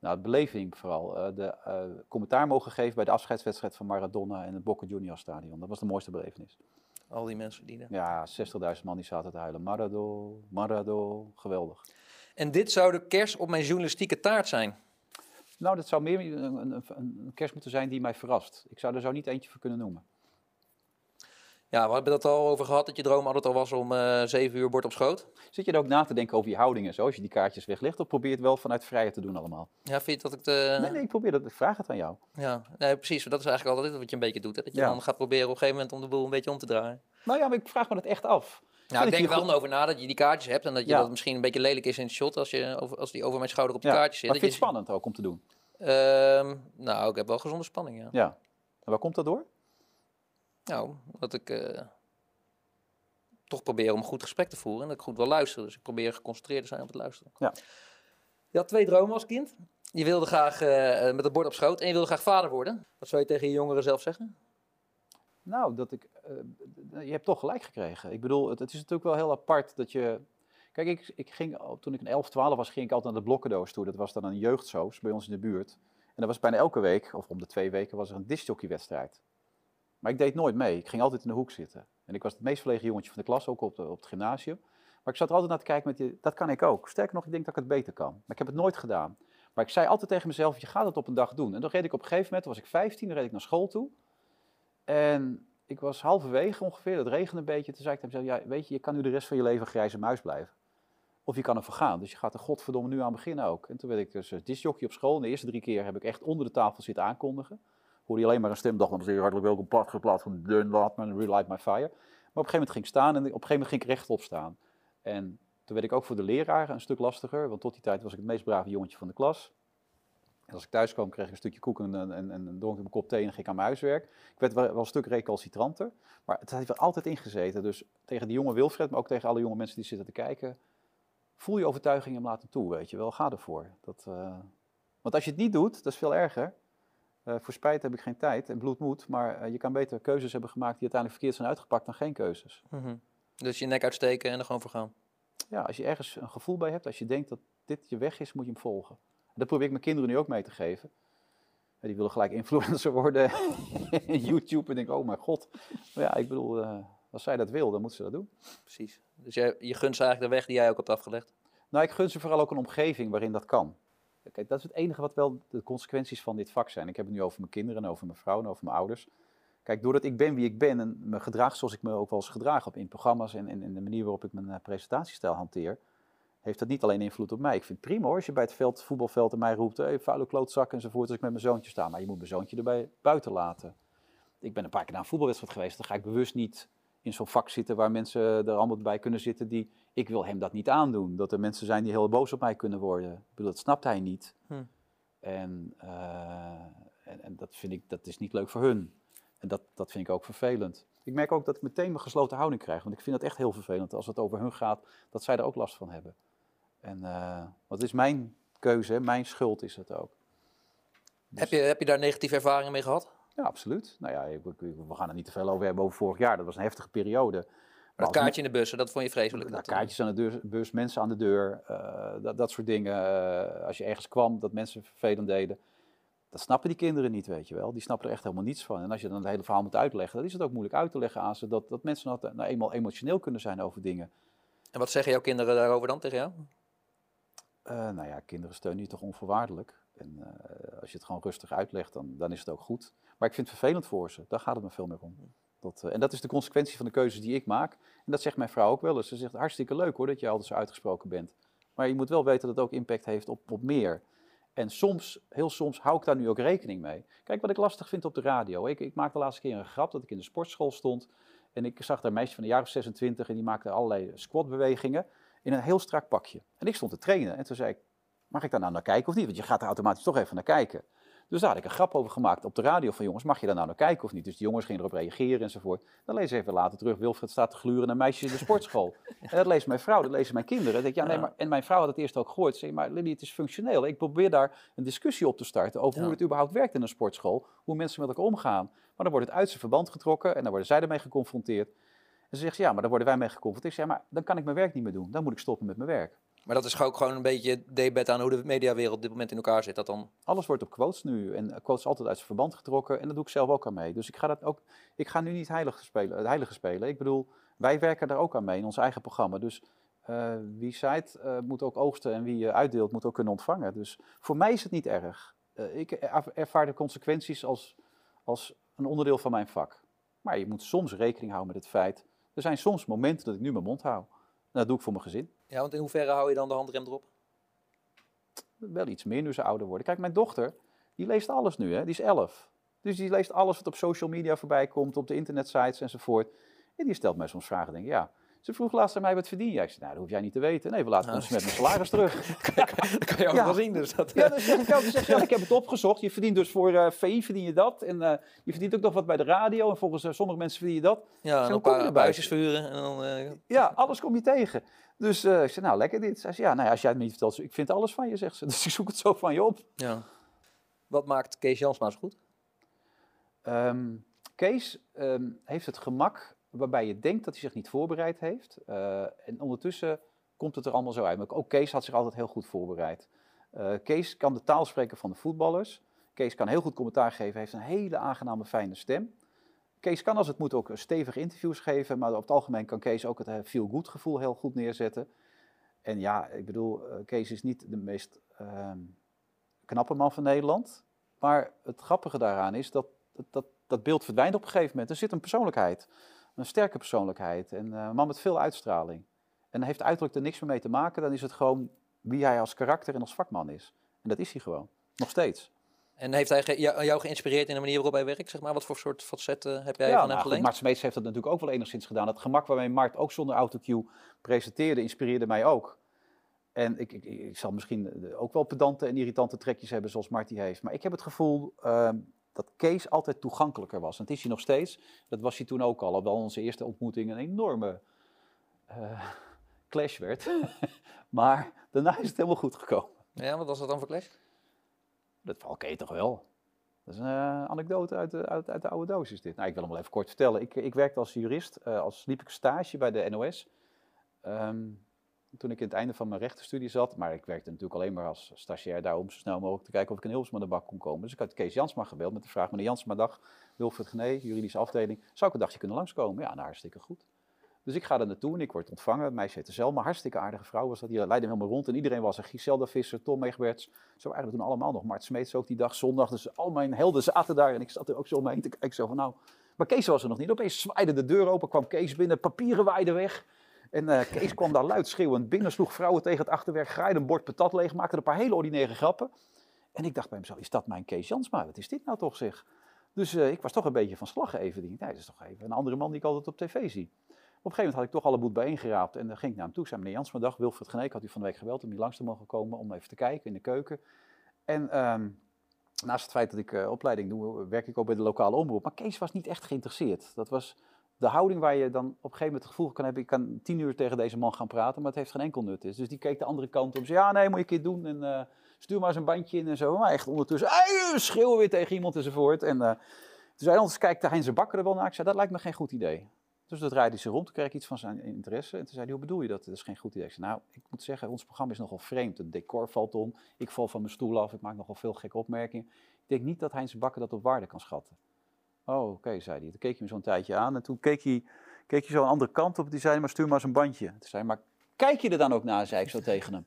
Nou, de beleving vooral. eh, de eh, commentaar mogen geven bij de afscheidswedstrijd van Maradona in het Boca Juniors stadion. Dat was de mooiste belevenis. Al die mensen die. er- Ja, 60.000 man die zaten te huilen. Marado, Marado, geweldig. En dit zou de kers op mijn journalistieke taart zijn. Nou, dat zou meer een, een, een, een kerst moeten zijn die mij verrast. Ik zou er zo niet eentje voor kunnen noemen. Ja, we hebben het al over gehad dat je droom altijd al was om eh zeven uur bord op schoot. Zit je er ook na te denken over je houding en zo, als je die kaartjes weglegt? Of probeer je het wel vanuit vrijheid te doen allemaal? Ja, vind je dat ik de... Nee, nee, ik probeer dat. Ik vraag het aan jou. Ja, nee, precies. Dat is eigenlijk altijd wat je een beetje doet. Hè? Dat je Ja. dan gaat proberen op een gegeven moment om de boel een beetje om te draaien. Nou ja, maar ik vraag me dat echt af. Nou, ik dat denk er wel goed- over na dat je die kaartjes hebt en dat je Ja. dat misschien een beetje lelijk is in het shot als, je, over- als die over mijn schouder op de Ja, kaartjes zit. Maar Dat vind het spannend ook om te doen. Ehm, nou, ik heb wel gezonde spanning, ja. Ja. En waar komt dat door? Nou, dat ik eh, toch probeer om een goed gesprek te voeren en dat ik goed wil luisteren. Dus ik probeer geconcentreerd te zijn op het luisteren. Ja. Je had twee dromen als kind. Je wilde graag eh, met het bord op schoot en je wilde graag vader worden. Wat zou je tegen je jongeren zelf zeggen? Nou, dat ik, eh, je hebt toch gelijk gekregen. Ik bedoel, het, het is natuurlijk wel heel apart dat je... Kijk, ik, ik ging, toen ik een 11, 12 was, ging ik altijd naar de Blokkendoos toe. Dat was dan een jeugdsoos bij ons in de buurt. En dat was bijna elke week, of om de twee weken, was er een discjockeywedstrijd. Maar ik deed nooit mee. Ik ging altijd in de hoek zitten. En ik was het meest verlegen jongetje van de klas, ook op, op het gymnasium. Maar ik zat er altijd naar te kijken met die, dat kan ik ook. Sterker nog, ik denk dat ik het beter kan. Maar ik heb het nooit gedaan. Maar ik zei altijd tegen mezelf, je gaat het op een dag doen. En dan reed ik op een gegeven moment, toen was ik 15, dan reed ik naar school toe. En ik was halverwege ongeveer, het regende een beetje. Toen zei ik tegen mezelf, ja, weet je, je kan nu de rest van je leven grijze muis blijven. Of je kan ervoor gaan. Dus je gaat er godverdomme nu aan beginnen ook. En toen werd ik dus uh, discjockey op school. En de eerste drie keer heb ik echt onder de tafel zitten aankondigen. Hoorde je alleen maar een stem, dacht dan zeer hartelijk welkom, plat geplaatst van Dun Latman, Relight My Fire. Maar op een gegeven moment ging ik staan en op een gegeven moment ging ik rechtop staan. En toen werd ik ook voor de leraar een stuk lastiger, want tot die tijd was ik het meest brave jongetje van de klas. En als ik thuis kwam, kreeg ik een stukje koek en, en, en, dronk een kop thee en ging ik aan mijn huiswerk. Ik werd wel, een stuk recalcitranter, maar het heeft er altijd ingezeten. Dus tegen die jonge Wilfred, maar ook tegen alle jonge mensen die zitten te kijken, voel je overtuiging hem toe, weet je wel. Ga ervoor. Dat, uh... Want als je het niet doet, dat is veel erger. Uh, voor spijt heb ik geen tijd en bloed moet, maar uh, je kan beter keuzes hebben gemaakt die uiteindelijk verkeerd zijn uitgepakt dan geen keuzes. Mm -hmm. Dus je nek uitsteken en er gewoon voor gaan. Ja, als je ergens een gevoel bij hebt, als je denkt dat dit je weg is, moet je hem volgen. En dat probeer ik mijn kinderen nu ook mee te geven. Die willen gelijk influencer worden in YouTube en denk oh mijn god. Maar ja, ik bedoel, uh, als zij dat wil, dan moet ze dat doen. Precies. Dus jij, je gunt ze eigenlijk de weg die jij ook hebt afgelegd? Nou, ik gun ze vooral ook een omgeving waarin dat kan. Kijk, dat is het enige wat wel de consequenties van dit vak zijn. Ik heb het nu over mijn kinderen, en over mijn vrouw en over mijn ouders. Kijk, doordat ik ben wie ik ben en me gedraag zoals ik me ook wel eens gedraag heb in programma's en, en de manier waarop ik mijn uh, presentatiestijl hanteer, heeft dat niet alleen invloed op mij. Ik vind het prima hoor, als je bij het veld, voetbalveld en mij roept, hey, vuile klootzak enzovoort, als ik met mijn zoontje sta. Maar je moet mijn zoontje erbij buiten laten. Ik ben een paar keer naar een voetbalwedstrijd geweest, dan ga ik bewust niet in zo'n vak zitten waar mensen er allemaal bij kunnen zitten die, ik wil hem dat niet aandoen. Dat er mensen zijn die heel boos op mij kunnen worden. Ik bedoel, dat snapt hij niet. Hm. En, uh, en, en, dat vind ik, dat is niet leuk voor hun. En dat, dat vind ik ook vervelend. Ik merk ook dat ik meteen mijn gesloten houding krijg, want ik vind dat echt heel vervelend als het over hun gaat, dat zij er ook last van hebben. En, uh, is mijn keuze, mijn schuld is het ook. Dus... Heb, je, heb je daar negatieve ervaringen mee gehad? Ja, absoluut. Nou ja, we gaan er niet te veel over hebben over vorig jaar. Dat was een heftige periode. Dat kaartje in de bussen, dat vond je vreselijk? Nou, kaartjes aan de deur, bus, mensen aan de deur, uh, dat, dat soort dingen. Uh, als je ergens kwam, dat mensen vervelend deden. Dat snappen die kinderen niet, weet je wel. Die snappen er echt helemaal niets van. En als je dan het hele verhaal moet uitleggen, dan is het ook moeilijk uit te leggen aan ze. Dat, dat mensen nou, nou eenmaal emotioneel kunnen zijn over dingen. En wat zeggen jouw kinderen daarover dan tegen jou? Uh, nou ja, kinderen steunen je toch onvoorwaardelijk. En uh, als je het gewoon rustig uitlegt, dan, dan is het ook goed. Maar ik vind het vervelend voor ze. Daar gaat het me veel meer om. Dat, uh, en dat is de consequentie van de keuzes die ik maak. En dat zegt mijn vrouw ook wel eens. Ze zegt, hartstikke leuk hoor, dat je altijd zo uitgesproken bent. Maar je moet wel weten dat het ook impact heeft op, op meer. En soms, heel soms, hou ik daar nu ook rekening mee. Kijk, wat ik lastig vind op de radio. Ik, ik maakte de laatste keer een grap dat ik in de sportschool stond. En ik zag daar een meisje van een jaar of 26 en die maakte allerlei squatbewegingen in een heel strak pakje. En ik stond te trainen en toen zei ik, mag ik daar nou naar kijken of niet? Want je gaat er automatisch toch even naar kijken. Dus daar had ik een grap over gemaakt op de radio van jongens, mag je daar nou naar kijken of niet? Dus de jongens gingen erop reageren enzovoort. Dan lees ik even later terug, Wilfred staat te gluren naar meisjes in de sportschool. en dat leest mijn vrouw, dat lezen mijn kinderen. Dan denk ik, ja, nee, maar, en mijn vrouw had het eerst ook gehoord. Zeg, maar Lily, het is functioneel. Ik probeer daar een discussie op te starten over ja. hoe het überhaupt werkt in een sportschool. Hoe mensen met elkaar omgaan. Maar dan wordt het uit zijn verband getrokken en dan worden zij ermee geconfronteerd. En ze zegt, ja, maar dan worden wij mee geconfronteerd. Ik zeg, maar dan kan ik mijn werk niet meer doen. Dan moet ik stoppen met mijn werk. Maar dat is ook gewoon een beetje debet aan hoe de mediawereld op dit moment in elkaar zit. Dat dan... Alles wordt op quotes nu. En quotes altijd uit zijn verband getrokken. En dat doe ik zelf ook aan mee. Dus ik ga, dat ook, ik ga nu niet heilige spelen, het heilige spelen. Ik bedoel, wij werken daar ook aan mee in ons eigen programma. Dus uh, wie zaait uh, moet ook oogsten. En wie uh, uitdeelt moet ook kunnen ontvangen. Dus voor mij is het niet erg. ik ervaar de consequenties als, als een onderdeel van mijn vak. Maar je moet soms rekening houden met het feit. Er zijn soms momenten dat ik nu mijn mond hou. Dat doe ik voor mijn gezin. Ja, want in hoeverre hou je dan de handrem erop? Wel iets meer nu ze ouder worden. Kijk, mijn dochter, die leest alles nu, hè? die is elf. Dus die leest alles wat op social media voorbij komt, op de internetsites enzovoort. En die stelt mij soms vragen, denk ik, ja, Ze vroeg laatst aan mij, wat verdien jij? Ik zei, nou, dat hoef jij niet te weten. Nee, we laten ons met mijn salaris terug. Dat kan je ook wel zien. Dus dat, Ja, dan zeg ik ook. Dan zeg je, ja, ik heb het opgezocht. Je verdient dus voor VI verdien je dat. En eh, je verdient ook nog wat bij de radio. En volgens sommige mensen verdien je dat. ja, Zeg, en een paar buisjes verhuren. En dan, Ja, alles kom je tegen. Dus ik zei, nou, lekker dit. Zij zei, ja, nou ja, als jij het me niet vertelt, ik vind alles van je, zegt ze. Dus ik zoek het zo van je op. ja. Wat maakt Kees Jansma zo goed? Ehm, Kees ehm, heeft het gemak waarbij je denkt dat hij zich niet voorbereid heeft. Eh, en ondertussen komt het er allemaal zo uit. Maar ook Kees had zich altijd heel goed voorbereid. Eh, Kees kan de taal spreken van de voetballers. Kees kan heel goed commentaar geven, heeft een hele aangename, fijne stem. Kees kan als het moet ook stevige interviews geven, maar op het algemeen kan Kees ook het eh, feel-good gevoel heel goed neerzetten. En ja, ik bedoel, Kees is niet de meest ehm, knappe man van Nederland. Maar het grappige daaraan is dat, dat dat beeld verdwijnt op een gegeven moment. Er zit een persoonlijkheid, een sterke persoonlijkheid en eh, een man met veel uitstraling. En heeft uiterlijk er niks meer mee te maken, dan is het gewoon wie hij als karakter en als vakman is. En dat is hij gewoon, nog steeds. En heeft hij jou, geïnspireerd in de manier waarop hij werkt? Zeg maar? Wat voor soort facetten heb jij ja, van hem nou, geleend? Mart Smeets heeft dat natuurlijk ook wel enigszins gedaan. Het gemak waarmee Mart ook zonder autocue presenteerde, inspireerde mij ook. En ik, ik, ik zal misschien eh, ook wel pedante en irritante trekjes hebben zoals Mart die heeft. Maar ik heb het gevoel ehm, dat Kees altijd toegankelijker was. En dat is hij nog steeds. Dat was hij toen ook al. Alhoewel onze eerste ontmoeting een enorme eh, clash werd. maar daarna is het helemaal goed gekomen. Ja, wat was dat dan voor clash? Dat val ken je toch wel? Dat is een eh, anekdote uit de, uit, uit de oude doos is dit. Nou, ik wil hem wel even kort vertellen. Ik, ik werkte als jurist, eh, als liep ik stage bij de NOS. Ehm, toen ik in het einde van mijn rechtenstudie zat. Maar ik werkte natuurlijk alleen maar als stagiair daar om zo snel mogelijk te kijken of ik in Hilversum de bak kon komen. Dus ik had Kees Jansma gebeld met de vraag, meneer Jansma, dag, Wilfred Gené, juridische afdeling. Zou ik een dagje kunnen langskomen? Ja, nou hartstikke goed. Dus ik ga daar naartoe en ik word ontvangen. Het meisje heette Selma, hartstikke aardige vrouw was dat. Die leidde helemaal rond en iedereen was er. Giselda Visser, Tom Egberts. Zo we toen allemaal nog. Mart Smeets ook die dag, zondag. Dus al mijn helden zaten daar en ik zat er ook zo om me heen te kijken. Van nou, maar Kees was er nog niet. Opeens zwaaide de deur open, kwam Kees binnen, papieren waaiden weg. En eh, Kees kwam daar luid schreeuwend binnen, sloeg vrouwen tegen het achterwerk, graaide een bord patat leeg, maakte een paar hele ordinaire grappen. En ik dacht bij mezelf, is dat mijn Kees Jansma? Wat is dit nou toch zeg? Dus eh, ik was toch een beetje van slag even. Nee, dat is toch even een andere man die ik altijd op tv zie. Op een gegeven moment had ik toch alle boet bijeengeraapt en dan ging ik naar hem toe. Zei, meneer Jansma, dag, Wilfred Geneek had u van de week gebeld om hier langs te mogen komen om even te kijken in de keuken. En ehm, naast het feit dat ik eh, opleiding doe, werk ik ook bij de lokale omroep. Maar Kees was niet echt geïnteresseerd. Dat was de houding waar je dan op een gegeven moment het gevoel kan hebben, ik kan tien uur tegen deze man gaan praten, maar het heeft geen enkel nut. Dus die keek de andere kant op, zei, ja nee, moet je een keer doen en eh, stuur maar eens een bandje in en zo. Maar echt ondertussen, "Ei, schreeuwen weer tegen iemand enzovoort. En eh, toen zei hij, anders kijkt Heinz de Bakker er wel naar. Ik zei, dat lijkt me geen goed idee. Dus dat hij zich rond, toen kreeg ik iets van zijn interesse. En toen zei hij, hoe bedoel je dat? Dat is geen goed idee. Ik zei, nou, ik moet zeggen, ons programma is nogal vreemd. Het decor valt om, ik val van mijn stoel af, ik maak nogal veel gekke opmerkingen. Ik denk niet dat Heinz Bakker dat op waarde kan schatten. Oh, oké, zei hij. Toen keek hij me zo'n tijdje aan en toen keek hij, keek hij zo andere kant op. Die zei, maar stuur maar eens een bandje. Toen zei hij, maar kijk je er dan ook naar, zei ik zo tegen hem.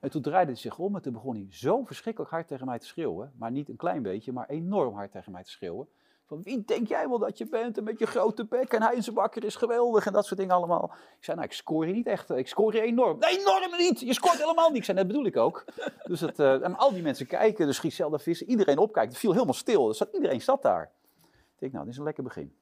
En toen draaide hij zich om en toen begon hij zo verschrikkelijk hard tegen mij te schreeuwen. Maar niet een klein beetje, maar enorm hard tegen mij te schreeuwen. Van wie denk jij wel dat je bent en met je grote bek en Heinz de Bakker is geweldig en dat soort dingen allemaal. Ik zei, nou ik scoor je niet echt, ik scoor je enorm. Nee, enorm niet, je scoort helemaal. Ik zei, dat bedoel ik ook. Dus het, eh, en al die mensen kijken, dus Giselle de iedereen opkijkt. Het viel helemaal stil, dus zat, iedereen zat daar. Ik denk, nou, dit is een lekker begin.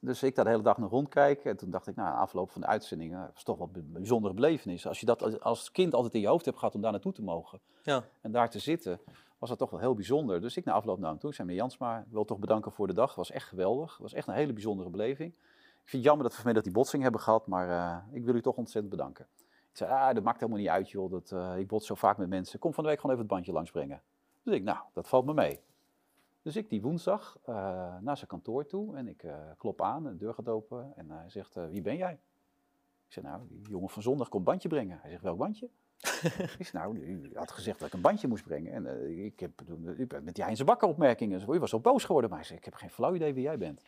Dus ik daar de hele dag nog rondkijken. En toen dacht ik, nou, na afloop van de uitzending, eh, was toch wel een bijzondere belevenis. Als je dat als- kind altijd in je hoofd hebt gehad om daar naartoe te mogen. Ja. En daar te zitten, was dat toch wel heel bijzonder. Dus ik na afloop naar hem toe. Ik zei, meneer Jansma, ik wil toch bedanken voor de dag. Het was echt geweldig. Het was echt een hele bijzondere beleving. Ik vind het jammer dat we vanmiddag die botsing hebben gehad, maar eh, ik wil u toch ontzettend bedanken. Ik zei, ah, dat maakt helemaal niet uit, joh. Dat, eh, ik bots zo vaak met mensen. Kom van de week gewoon even het bandje langsbrengen. Dus ik, nou, dat valt me mee. Dus ik die woensdag eh, naar zijn kantoor toe en ik eh, klop aan, de deur gaat open en hij zegt, eh, wie ben jij? Ik zeg, nou, die jongen van zondag komt bandje brengen. Hij zegt, welk bandje? ik zeg, nou, u had gezegd dat ik een bandje moest brengen. En ik heb ben met die Heinze Bakker opmerkingen. U was zo boos geworden, maar hij zegt, ik heb geen flauw idee wie jij bent.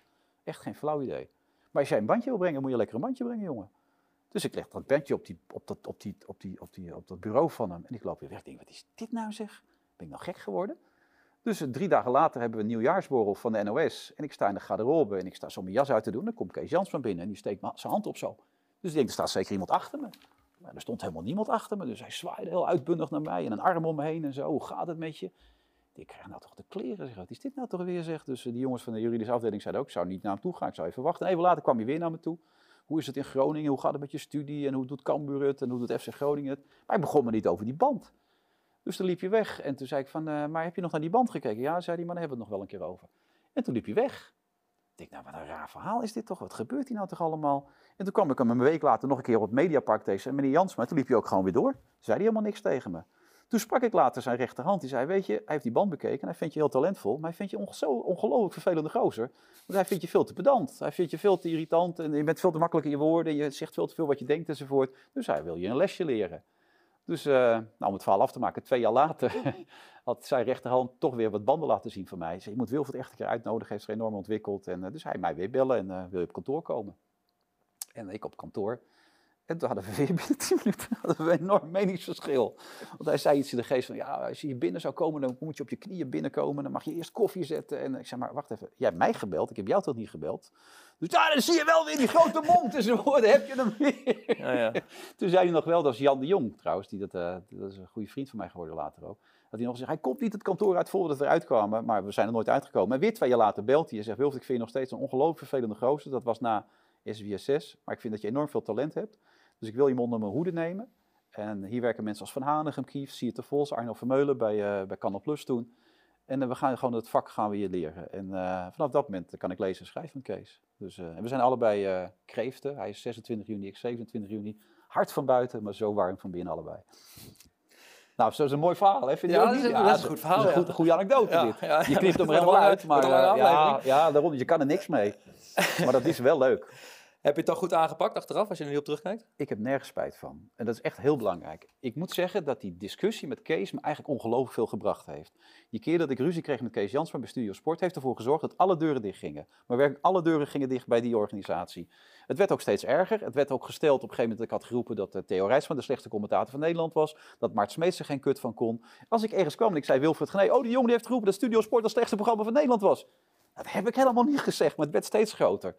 Echt geen flauw idee. Maar als jij een bandje wil brengen, moet je lekker een bandje brengen, jongen. Dus ik leg dat bandje op, die, op, dat, op, die, op, die, op, die, op dat bureau van hem. En ik loop weer weg. Ik denk, wat is dit nou zeg? Ben ik nou gek geworden? Dus eh, drie dagen later hebben we een nieuwjaarsborrel van de NOS. En ik sta in de garderobe en ik sta zo mijn jas uit te doen. Dan komt Kees Jans van binnen en die steekt zijn hand op zo. Dus ik denk, er staat zeker iemand achter me. Maar er stond helemaal niemand achter me. Dus hij zwaaide heel uitbundig naar mij en een arm om me heen en zo. Hoe gaat het met je? Ik krijg nou toch de kleren. Zeg, wat is dit nou toch weer? Zeg. Dus eh, die jongens van de juridische afdeling zeiden ook, ik zou niet naar hem toe gaan. Ik zou even wachten. En even later kwam hij weer naar me toe. hoe is het in Groningen, hoe gaat het met je studie en hoe doet Cambuur het en hoe doet FC Groningen het. Maar hij begon me niet over die band. Dus toen liep je weg en toen zei ik van, eh, maar heb je nog naar die band gekeken? Ja, zei maar daar hebben we het nog wel een keer over. En toen liep je weg. Ik denk, nou, wat een raar verhaal is dit toch? Wat gebeurt hier nou toch allemaal? En toen kwam ik hem een week later nog een keer op het Mediapark tegen. En meneer Jansma, toen liep je ook gewoon weer door. Zei hij helemaal niks tegen me. Toen sprak ik later zijn rechterhand. Die zei, weet je, hij heeft die band bekeken. En hij vindt je heel talentvol. Maar hij vindt je zo ongelooflijk vervelende gozer. Want hij vindt je veel te pedant. Hij vindt je veel te irritant. En je bent veel te makkelijk in je woorden. Je zegt veel te veel wat je denkt enzovoort. Dus hij wil je een lesje leren. Dus eh, nou, om het verhaal af te maken, twee jaar later had zijn rechterhand toch weer wat banden laten zien van mij. Hij zei, je moet Wilfred echt een keer uitnodigen, heeft zich enorm ontwikkeld. En, eh, dus hij mij weer bellen en eh, wil je op kantoor komen? En ik op kantoor. En toen hadden we weer binnen 10 minuten hadden we een enorm meningsverschil. Want hij zei iets in de geest van, ja, als je hier binnen zou komen, dan moet je op je knieën binnenkomen. Dan mag je eerst koffie zetten. En ik zei, maar wacht even, jij hebt mij gebeld, ik heb jou toch niet gebeld? Dus dan zie je wel weer die grote mond enzovoort, dan heb je hem weer. Ja, ja. Toen zei hij nog wel, dat is Jan de Jong trouwens, die dat, eh, dat is een goede vriend van mij geworden later ook. Dat hij nog gezegd, hij komt niet het kantoor uit voordat we eruit kwamen, maar we zijn er nooit uitgekomen. En weer twee jaar later belt hij en zegt, Wilfried, ik vind je nog steeds een ongelooflijk vervelende gozer. Dat was na SWSS, maar ik vind dat je enorm veel talent hebt. Dus ik wil je onder mijn hoede nemen. En hier werken mensen als Van Hanegem, Kief, Sierte Vos, Arno Vermeulen bij, uh, bij Canal Plus toen. En uh, we gaan gewoon het vak gaan we hier leren. En uh, vanaf dat moment kan ik lezen en schrijven van Kees. Dus, en we zijn allebei kreeften. Hij is 26 juni, ik 27 juni. Hard van buiten, maar zo warm van binnen allebei. Nou, zo is een mooi verhaal, hè? Vind je ja, ook dat niet? is, dat is een goed verhaal. Dat is een ja. goed, goede anekdote Ja, dit. ja, je ja. knipt hem er helemaal uit, maar eh, ja, ja, daarom, je kan er niks mee. Maar dat is wel leuk. Heb je het dan goed aangepakt achteraf, als je er nu op terugkijkt? Ik heb nergens spijt van. En dat is echt heel belangrijk. Ik moet zeggen dat die discussie met Kees me eigenlijk ongelooflijk veel gebracht heeft. Die keer dat ik ruzie kreeg met Kees Jansma bij Studio Sport, heeft ervoor gezorgd dat alle deuren dicht gingen. Maar werkelijk alle deuren gingen dicht bij die organisatie. Het werd ook steeds erger. Het werd ook gesteld op een gegeven moment dat ik had geroepen dat eh, Theo Rijsman de slechtste commentator van Nederland was. Dat Mart Smeets er geen kut van kon. Als ik ergens kwam en ik zei Wilfred Genee, oh die jongen die heeft geroepen dat Studio Sport het slechtste programma van Nederland was. Dat heb ik helemaal niet gezegd, maar het werd steeds groter.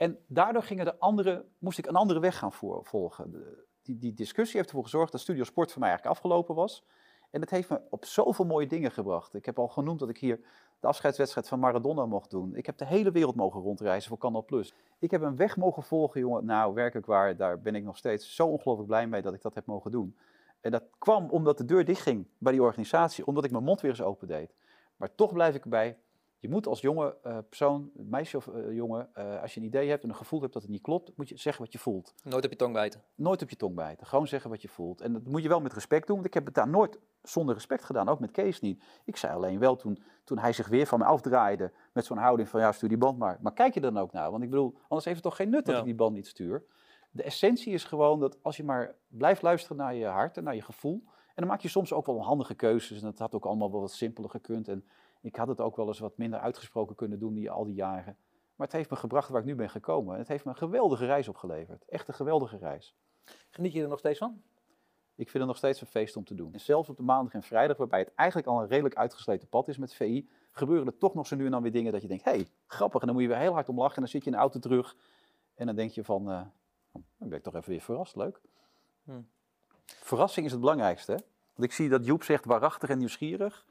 En daardoor gingen de andere, moest ik een andere weg gaan volgen. De- die, die discussie heeft ervoor gezorgd dat Studio Sport voor mij eigenlijk afgelopen was. En het heeft me op zoveel mooie dingen gebracht. Ik heb al genoemd dat ik hier de afscheidswedstrijd van Maradona mocht doen. Ik heb de hele wereld mogen rondreizen voor Canal Plus. Ik heb een weg mogen volgen, jongen. Nou, werkelijk waar, daar ben ik nog steeds zo ongelooflijk blij mee dat ik dat heb mogen doen. En dat kwam omdat de deur dichtging bij die organisatie, omdat ik mijn mond weer eens open deed. Maar toch blijf ik erbij. Je moet als jonge eh, persoon, meisje of eh, jongen, eh, als je een idee hebt en een gevoel hebt dat het niet klopt, moet je zeggen wat je voelt. Nooit op je tong bijten. Nooit op je tong bijten. Gewoon zeggen wat je voelt. En dat moet je wel met respect doen, want ik heb het daar nooit zonder respect gedaan. Ook met Kees niet. Ik zei alleen wel toen, toen hij zich weer van me afdraaide met zo'n houding van ja, stuur die band maar. Maar kijk je dan ook naar? Want ik bedoel, anders heeft het toch geen nut dat Ja. ik die band niet stuur. De essentie is gewoon dat als je maar blijft luisteren naar je hart en naar je gevoel. En dan maak je soms ook wel handige keuzes. En dat had ook allemaal wel wat simpeler gekund. En ik had het ook wel eens wat minder uitgesproken kunnen doen die al die jaren. Maar het heeft me gebracht waar ik nu ben gekomen. En het heeft me een geweldige reis opgeleverd. Echt een geweldige reis. Geniet je er nog steeds van? Ik vind het nog steeds een feest om te doen. En zelfs op de maandag en vrijdag, waarbij het eigenlijk al een redelijk uitgesleten pad is met VI, gebeuren er toch nog zo nu en dan weer dingen dat je denkt, hé, hey, grappig. En dan moet je weer heel hard om lachen en dan zit je in de auto terug. En dan denk je van, eh, dan ben ik toch even weer verrast, leuk. Hm. Verrassing is het belangrijkste. Hè? Want ik zie dat Joep zegt waarachtig en nieuwsgierig.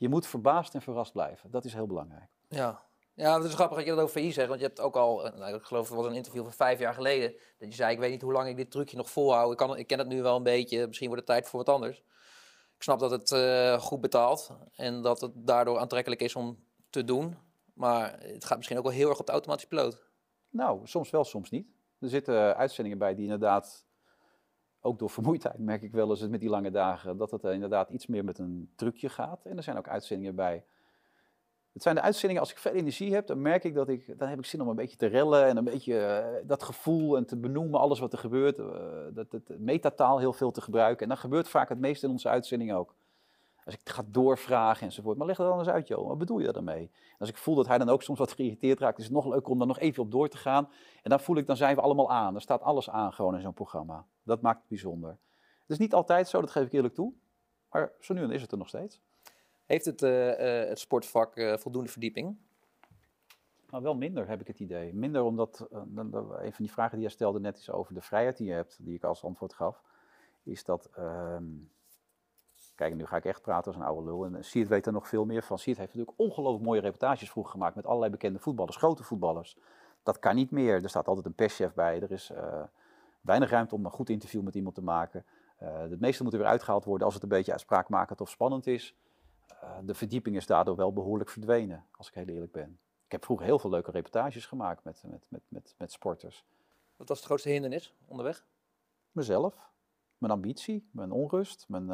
Je moet verbaasd en verrast blijven. Dat is heel belangrijk. Ja. Ja, het is grappig dat je dat over VI zegt, want je hebt ook al, eh, nou, ik geloof het was een interview van vijf jaar geleden, dat je zei, ik weet niet hoe lang ik dit trucje nog volhoud, ik, kan, ik ken het nu wel een beetje, misschien wordt het tijd voor wat anders. Ik snap dat het eh, goed betaalt en dat het daardoor aantrekkelijk is om te doen, maar het gaat misschien ook wel heel erg op de automatische piloot. Nou, soms wel, soms niet. Er zitten eh, uitzendingen bij die inderdaad, ook door vermoeidheid merk ik wel eens met die lange dagen, dat het eh, inderdaad iets meer met een trucje gaat. En er zijn ook uitzendingen bij. Het zijn de uitzendingen, als ik veel energie heb, dan merk ik dat ik, dan heb ik zin om een beetje te rellen en een beetje eh, dat gevoel en te benoemen, alles wat er gebeurt, eh, dat, dat metataal heel veel te gebruiken. En dat gebeurt vaak het meest in onze uitzending ook. Als ik ga doorvragen enzovoort. Maar leg het dan eens uit, joh. Wat bedoel je daarmee? En als ik voel dat hij dan ook soms wat geïrriteerd raakt, is het nog leuker om daar nog even op door te gaan. En dan voel ik, dan zijn we allemaal aan. Er staat alles aan gewoon in zo'n programma. Dat maakt het bijzonder. Het is niet altijd zo, dat geef ik eerlijk toe. Maar zo nu en dan is het er nog steeds. Heeft het, eh, eh, het sportvak eh, voldoende verdieping? Maar wel minder, heb ik het idee. Minder omdat, een van die vragen die jij stelde net is over de vrijheid die je hebt, die ik als antwoord gaf, is dat, ehm, kijk, nu ga ik echt praten als een oude lul, en Siert weet er nog veel meer van. Siert heeft natuurlijk ongelooflijk mooie reportages vroeger gemaakt met allerlei bekende voetballers, grote voetballers. Dat kan niet meer. Er staat altijd een perschef bij. Er is eh, weinig ruimte om een goed interview met iemand te maken. Uh, het meeste moet er weer uitgehaald worden als het een beetje spraakmakend of spannend is. Uh, de verdieping is daardoor wel behoorlijk verdwenen, als ik heel eerlijk ben. Ik heb vroeger heel veel leuke reportages gemaakt met, met, met, met, met sporters. Wat was het grootste hindernis onderweg? Mezelf, mijn ambitie, mijn onrust, mijn,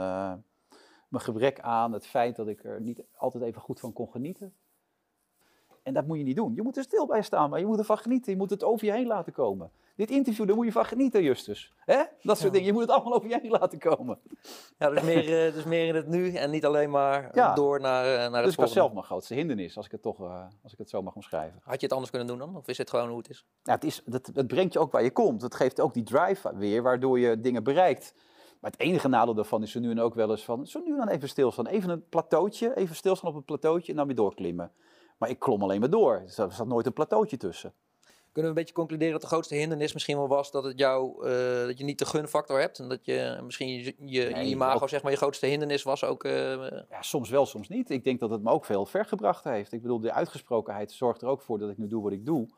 mijn gebrek aan het feit dat ik er niet altijd even goed van kon genieten. En dat moet je niet doen. Je moet er stil bij staan, maar je moet ervan genieten. Je moet het over je heen laten komen. Dit interview, daar moet je van genieten, Justus. Hè? Dat soort ja. dingen. Je moet het allemaal over je heen laten komen. Ja, dus meer, dus meer in het nu en niet alleen maar ja. door naar, uh, naar het Dus volgende. was zelf mijn grootste hindernis, als ik het toch uh, als ik het zo mag omschrijven. Had je het anders kunnen doen dan? Of is het gewoon hoe het is? Ja, het, is, het, het brengt je ook waar je komt. Het geeft ook die drive weer, waardoor je dingen bereikt. Maar het enige nadeel daarvan is zo nu en ook wel eens van... zo nu en dan even stilstaan. Even een plateautje, even stilstaan op een plateautje en dan weer doorklimmen. Maar ik klom alleen maar door. Er zat nooit een plateautje tussen. Kunnen we een beetje concluderen dat de grootste hindernis misschien wel was dat, het jou, uh, dat je niet de gunfactor hebt? En dat je misschien je, je, nee, je imago, ook, zeg maar, je grootste hindernis was ook? Uh, ja, soms wel, soms niet. Ik denk dat het me ook veel ver gebracht heeft. Ik bedoel, de uitgesprokenheid zorgt er ook voor dat ik nu doe wat ik doe.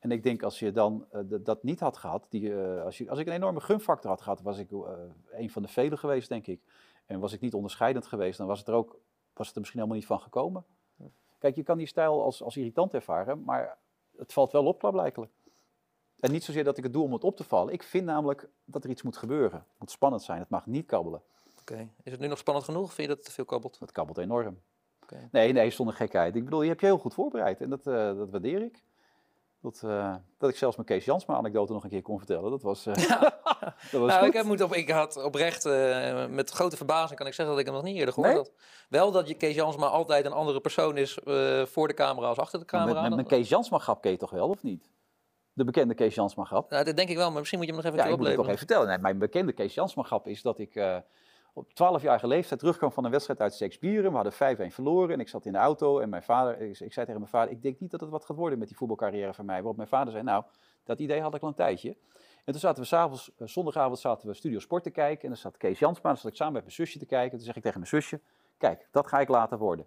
En ik denk als je dan uh, dat niet had gehad, die, als, je, als ik een enorme gunfactor had gehad, was ik een van de velen geweest, denk ik. En was ik niet onderscheidend geweest, dan was het er ook was het er misschien helemaal niet van gekomen. Kijk, je kan die stijl als, als irritant ervaren, maar het valt wel op, klaarblijkelijk. En niet zozeer dat ik het doe om het op te vallen. Ik vind namelijk dat er iets moet gebeuren. Het moet spannend zijn. Het mag niet kabbelen. Oké. Okay. Is het nu nog spannend genoeg? Vind je dat het te veel kabbelt? Het kabbelt enorm. Okay. Nee, nee, zonder gekheid. Ik bedoel, je hebt je heel goed voorbereid. En dat, dat waardeer ik. Dat, uh, dat ik zelfs mijn Kees Jansma anekdote nog een keer kon vertellen. Dat was, uh, ja. dat was nou, ik, heb moet op, ik had oprecht, uh, met grote verbazing kan ik zeggen dat ik hem nog niet eerder gehoord nee? had. Wel dat je Kees Jansma altijd een andere persoon is voor de camera als achter de camera. Maar met, met, met Kees Jansma grap ken je toch wel, of niet? De bekende Kees Jansma grap. Nou, dat denk ik wel, maar misschien moet je hem nog even ja, ik moet het toch even vertellen. Nee, mijn bekende Kees Jansma grap is dat ik op 12-jarige leeftijd terugkwam van een wedstrijd uit Shakespeare. We hadden 5-1 verloren en ik zat in de auto en mijn vader, ik, ik, zei tegen mijn vader, ik denk niet dat het wat gaat worden met die voetbalcarrière van mij. Waarop mijn vader zei, nou, dat idee had ik al een tijdje. En toen zaten we s'avonds, uh, zondagavond zaten we Studio Sport te kijken en dan zat Kees Jansma, dan zat ik samen met mijn zusje te kijken. Toen zeg ik tegen mijn zusje, kijk, dat ga ik later worden.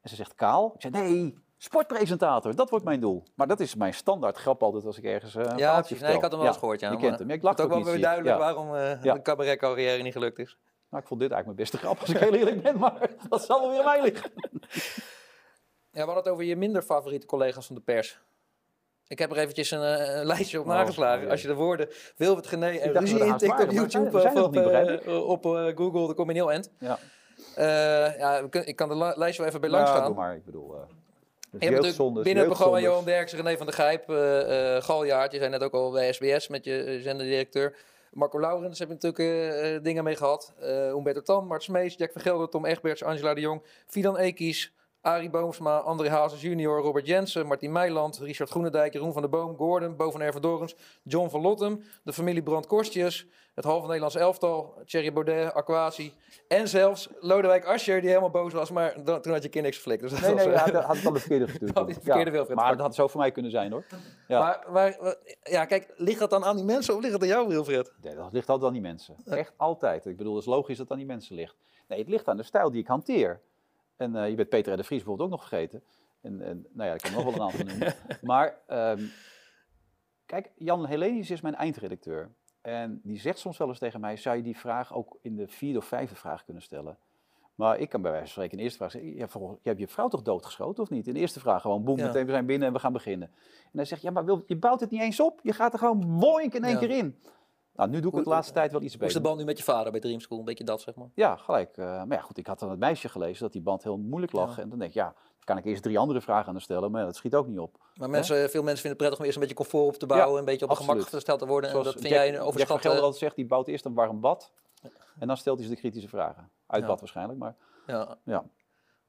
En ze zegt, Kaal? Ik zei, nee, sportpresentator, dat wordt mijn doel. Maar dat is mijn standaard grap altijd als ik ergens uh, een ja, nee, ik had hem wel eens ja, gehoord, ja. Je kent hem, ja, ik lach het ook wel weer duidelijk ja. waarom uh, de cabaretcarrière niet gelukt is. Nou, ik vond dit eigenlijk mijn beste grap, als ik heel eerlijk ben, maar dat zal wel weer aan mij liggen. Ja, we hadden het over je minder favoriete collega's van de pers. Ik heb er eventjes een, een lijstje op oh, nageslagen. Als je de woorden Wilbert Gené en Ruzie intikt op YouTube of op, uh, op uh, Google, dan kom je heel eind. Ja. Uh, ja, ik kan de lijstje wel even bij langs gaan. Maar, ik bedoel... Je hebt natuurlijk binnen het programma Johan Derksen, René van der Gijp, uh, Galjaard. Je zei net ook al bij SBS met je zenderdirecteur. Marco Laurens heb je natuurlijk uh, dingen mee gehad. Uh, Humberto Tan, Mart Smees, Jack van Gelder, Tom Egberts, Angela de Jong, Fidan Ekies, Arie Boomsma, André Hazes junior, Robert Jensen, Martin Meiland, Richard Groenendijk, Jeroen van der Boom, Gordon, Bo van John van Lottem, de familie Brand Korstjes, het halve Nederlands elftal, Thierry Baudet, Aquasi en zelfs Lodewijk Asscher die helemaal boos was, maar dan, toen had je kind niks geflikt. Dus dat nee, was, nee, ja, dat had ik al de verkeerde gestuurd. had de verkeerde ja, maar dat had zo voor mij kunnen zijn hoor. Ja. Maar, maar, ja, kijk, ligt dat dan aan die mensen of ligt het aan jou, Wilfred? Nee, dat ligt altijd aan die mensen. Echt altijd. Ik bedoel, het is logisch dat het aan die mensen ligt. Nee, het ligt aan de stijl die ik hanteer. En uh, je bent Peter de Vries bijvoorbeeld ook nog vergeten. En, en nou ja, ik kan nog wel een aantal noemen. Maar um, kijk, Jan Helenius is mijn eindredacteur. En die zegt soms wel eens tegen mij, zou je die vraag ook in de vierde of vijfde vraag kunnen stellen? Maar ik kan bij wijze van spreken in de eerste vraag zeggen, ja, je hebt je vrouw toch doodgeschoten of niet? In de eerste vraag gewoon, boem, ja. meteen we zijn binnen en we gaan beginnen. En hij zegt, ja, maar wil, je bouwt het niet eens op. Je gaat er gewoon boink in één ja. keer in. Nou, nu doe ik het de laatste tijd wel iets beter. Hoe is de band nu met je vader bij Dream School? Een beetje dat, zeg maar. Ja, gelijk. Uh, maar ja, goed, ik had dan het meisje gelezen dat die band heel moeilijk lag. Ja. En dan denk ik, ja, kan ik eerst drie andere vragen aan haar stellen, maar ja, dat schiet ook niet op. Maar mensen, veel mensen vinden het prettig om eerst een beetje comfort op te bouwen, ja, een beetje op het gemak gesteld te worden. Zoals en dat vind jij een. Jack van altijd zegt, die bouwt eerst een warm bad en dan stelt hij ze de kritische vragen. Uit bad waarschijnlijk, maar ja. ja.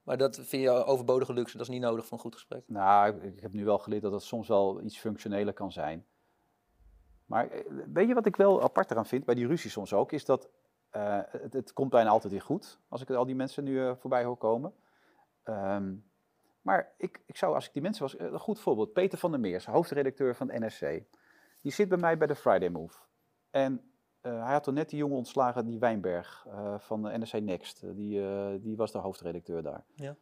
Maar dat vind je overbodige luxe, dat is niet nodig voor een goed gesprek? Nou, ik, heb nu wel geleerd dat het soms wel iets functioneler kan zijn. Maar weet je wat ik wel apart eraan vind, bij die ruzie soms ook, is dat uh, het, het, komt bijna altijd weer goed, als ik al die mensen nu uh, voorbij hoor komen. Um, maar ik, ik zou, als ik die mensen was, een goed voorbeeld, Peter van der Meers, hoofdredacteur van het NRC, die zit bij mij bij de Friday Move. En uh, hij had toen net die jongen ontslagen, die Wijnberg van de NRC Next, die, die was de hoofdredacteur daar. Ja.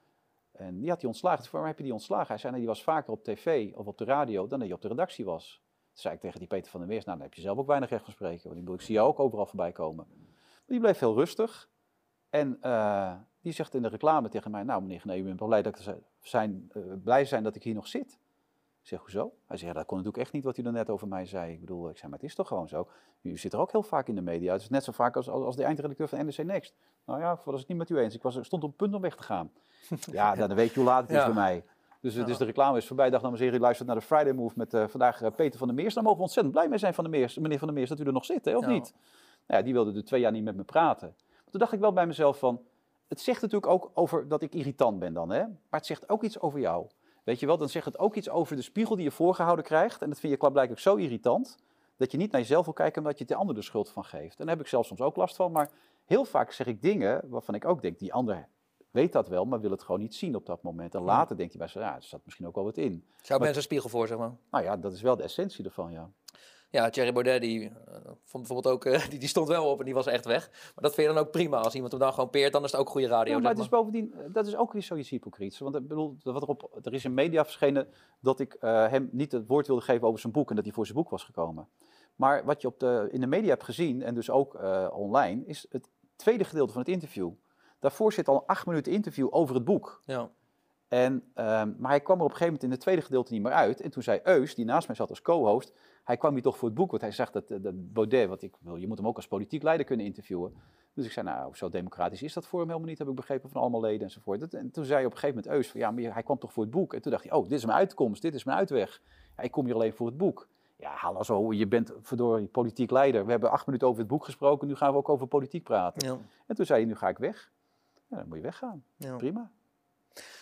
En die had hij ontslagen. Waarom heb je die ontslagen? Hij zei, nee, die was vaker op tv of op de radio dan dat je op de redactie was. Toen zei ik tegen die Peter van der Meers, nou, dan heb je zelf ook weinig recht van spreken. Want ik, ik zie jou ook overal voorbij komen. Maar die bleef heel rustig. En eh, die zegt in de reclame tegen mij, nou meneer Genee, u bent wel blij, dat ik zijn, eh, blij zijn dat ik hier nog zit. Ik zeg, hoezo? Hij zegt, ja, dat kon natuurlijk echt niet wat u net over mij zei. Ik bedoel, ik zei, maar het is toch gewoon zo. U zit er ook heel vaak in de media. Het is net zo vaak als, als, als de eindredacteur van NRC Next. Nou ja, ik was het niet met u eens. Ik was, stond op het punt om weg te gaan. ja, dan weet je hoe laat het is Ja. bij mij. Dus, dus de reclame is voorbij. Dag dames en heren, u luistert naar de Friday Move met eh, vandaag eh, Peter van der Meers. Daar mogen we ontzettend blij mee zijn, van der Meers, meneer van der Meers, dat u er nog zit, hè, of Ja. niet? Nou ja, die wilde er twee jaar niet met me praten. Maar toen dacht ik wel bij mezelf van, het zegt natuurlijk ook over dat ik irritant ben dan, hè? maar het zegt ook iets over jou. Weet je wel, dan zegt het ook iets over de spiegel die je voorgehouden krijgt. En dat vind je klaarblijkelijk zo irritant, dat je niet naar jezelf wil kijken, maar dat je de ander de schuld van geeft. En daar heb ik zelf soms ook last van, maar heel vaak zeg ik dingen waarvan ik ook denk, die ander weet dat wel, maar wil het gewoon niet zien op dat moment. En later denkt hij bij zichzelf, ja, er zat misschien ook wel wat in. Zou mensen een spiegel voor, zeg maar. Nou ja, dat is wel de essentie ervan, ja. Ja, Thierry Baudet, die eh, vond bijvoorbeeld ook, eh, die, die stond wel op en die was echt weg. Maar dat vind je dan ook prima. Als iemand hem dan gewoon peert, dan is het ook goede radio. Ja, maar het is bovendien, eh, dat is ook weer zoiets hypocriets. Want ik bedoel, wat er, op, er is in media verschenen dat ik hem niet het woord wilde geven over zijn boek en dat hij voor zijn boek was gekomen. Maar wat je op de, in de media hebt gezien, en dus ook online, is het tweede gedeelte van het interview. Daarvoor zit al een acht minuten interview over het boek. Ja. En, ehm, maar hij kwam er op een gegeven moment in het tweede gedeelte niet meer uit. En toen zei Eus, die naast mij zat als co-host, hij kwam hier toch voor het boek. Want hij zegt dat, dat Baudet, wat ik wil, je moet hem ook als politiek leider kunnen interviewen. Dus ik zei, nou, zo democratisch is dat voor hem helemaal niet, heb ik begrepen van allemaal leden enzovoort. En toen zei op een gegeven moment Eus, van, ja, maar hij kwam toch voor het boek. En toen dacht hij, oh, dit is mijn uitkomst, dit is mijn uitweg. Ja, ik kom hier alleen voor het boek. Ja, hallo, zo, je bent verdorie politiek leider. We hebben acht minuten over het boek gesproken, nu gaan we ook over politiek praten. Ja. En toen zei hij, nu ga ik weg. Ja, dan moet je weggaan. Ja. Prima.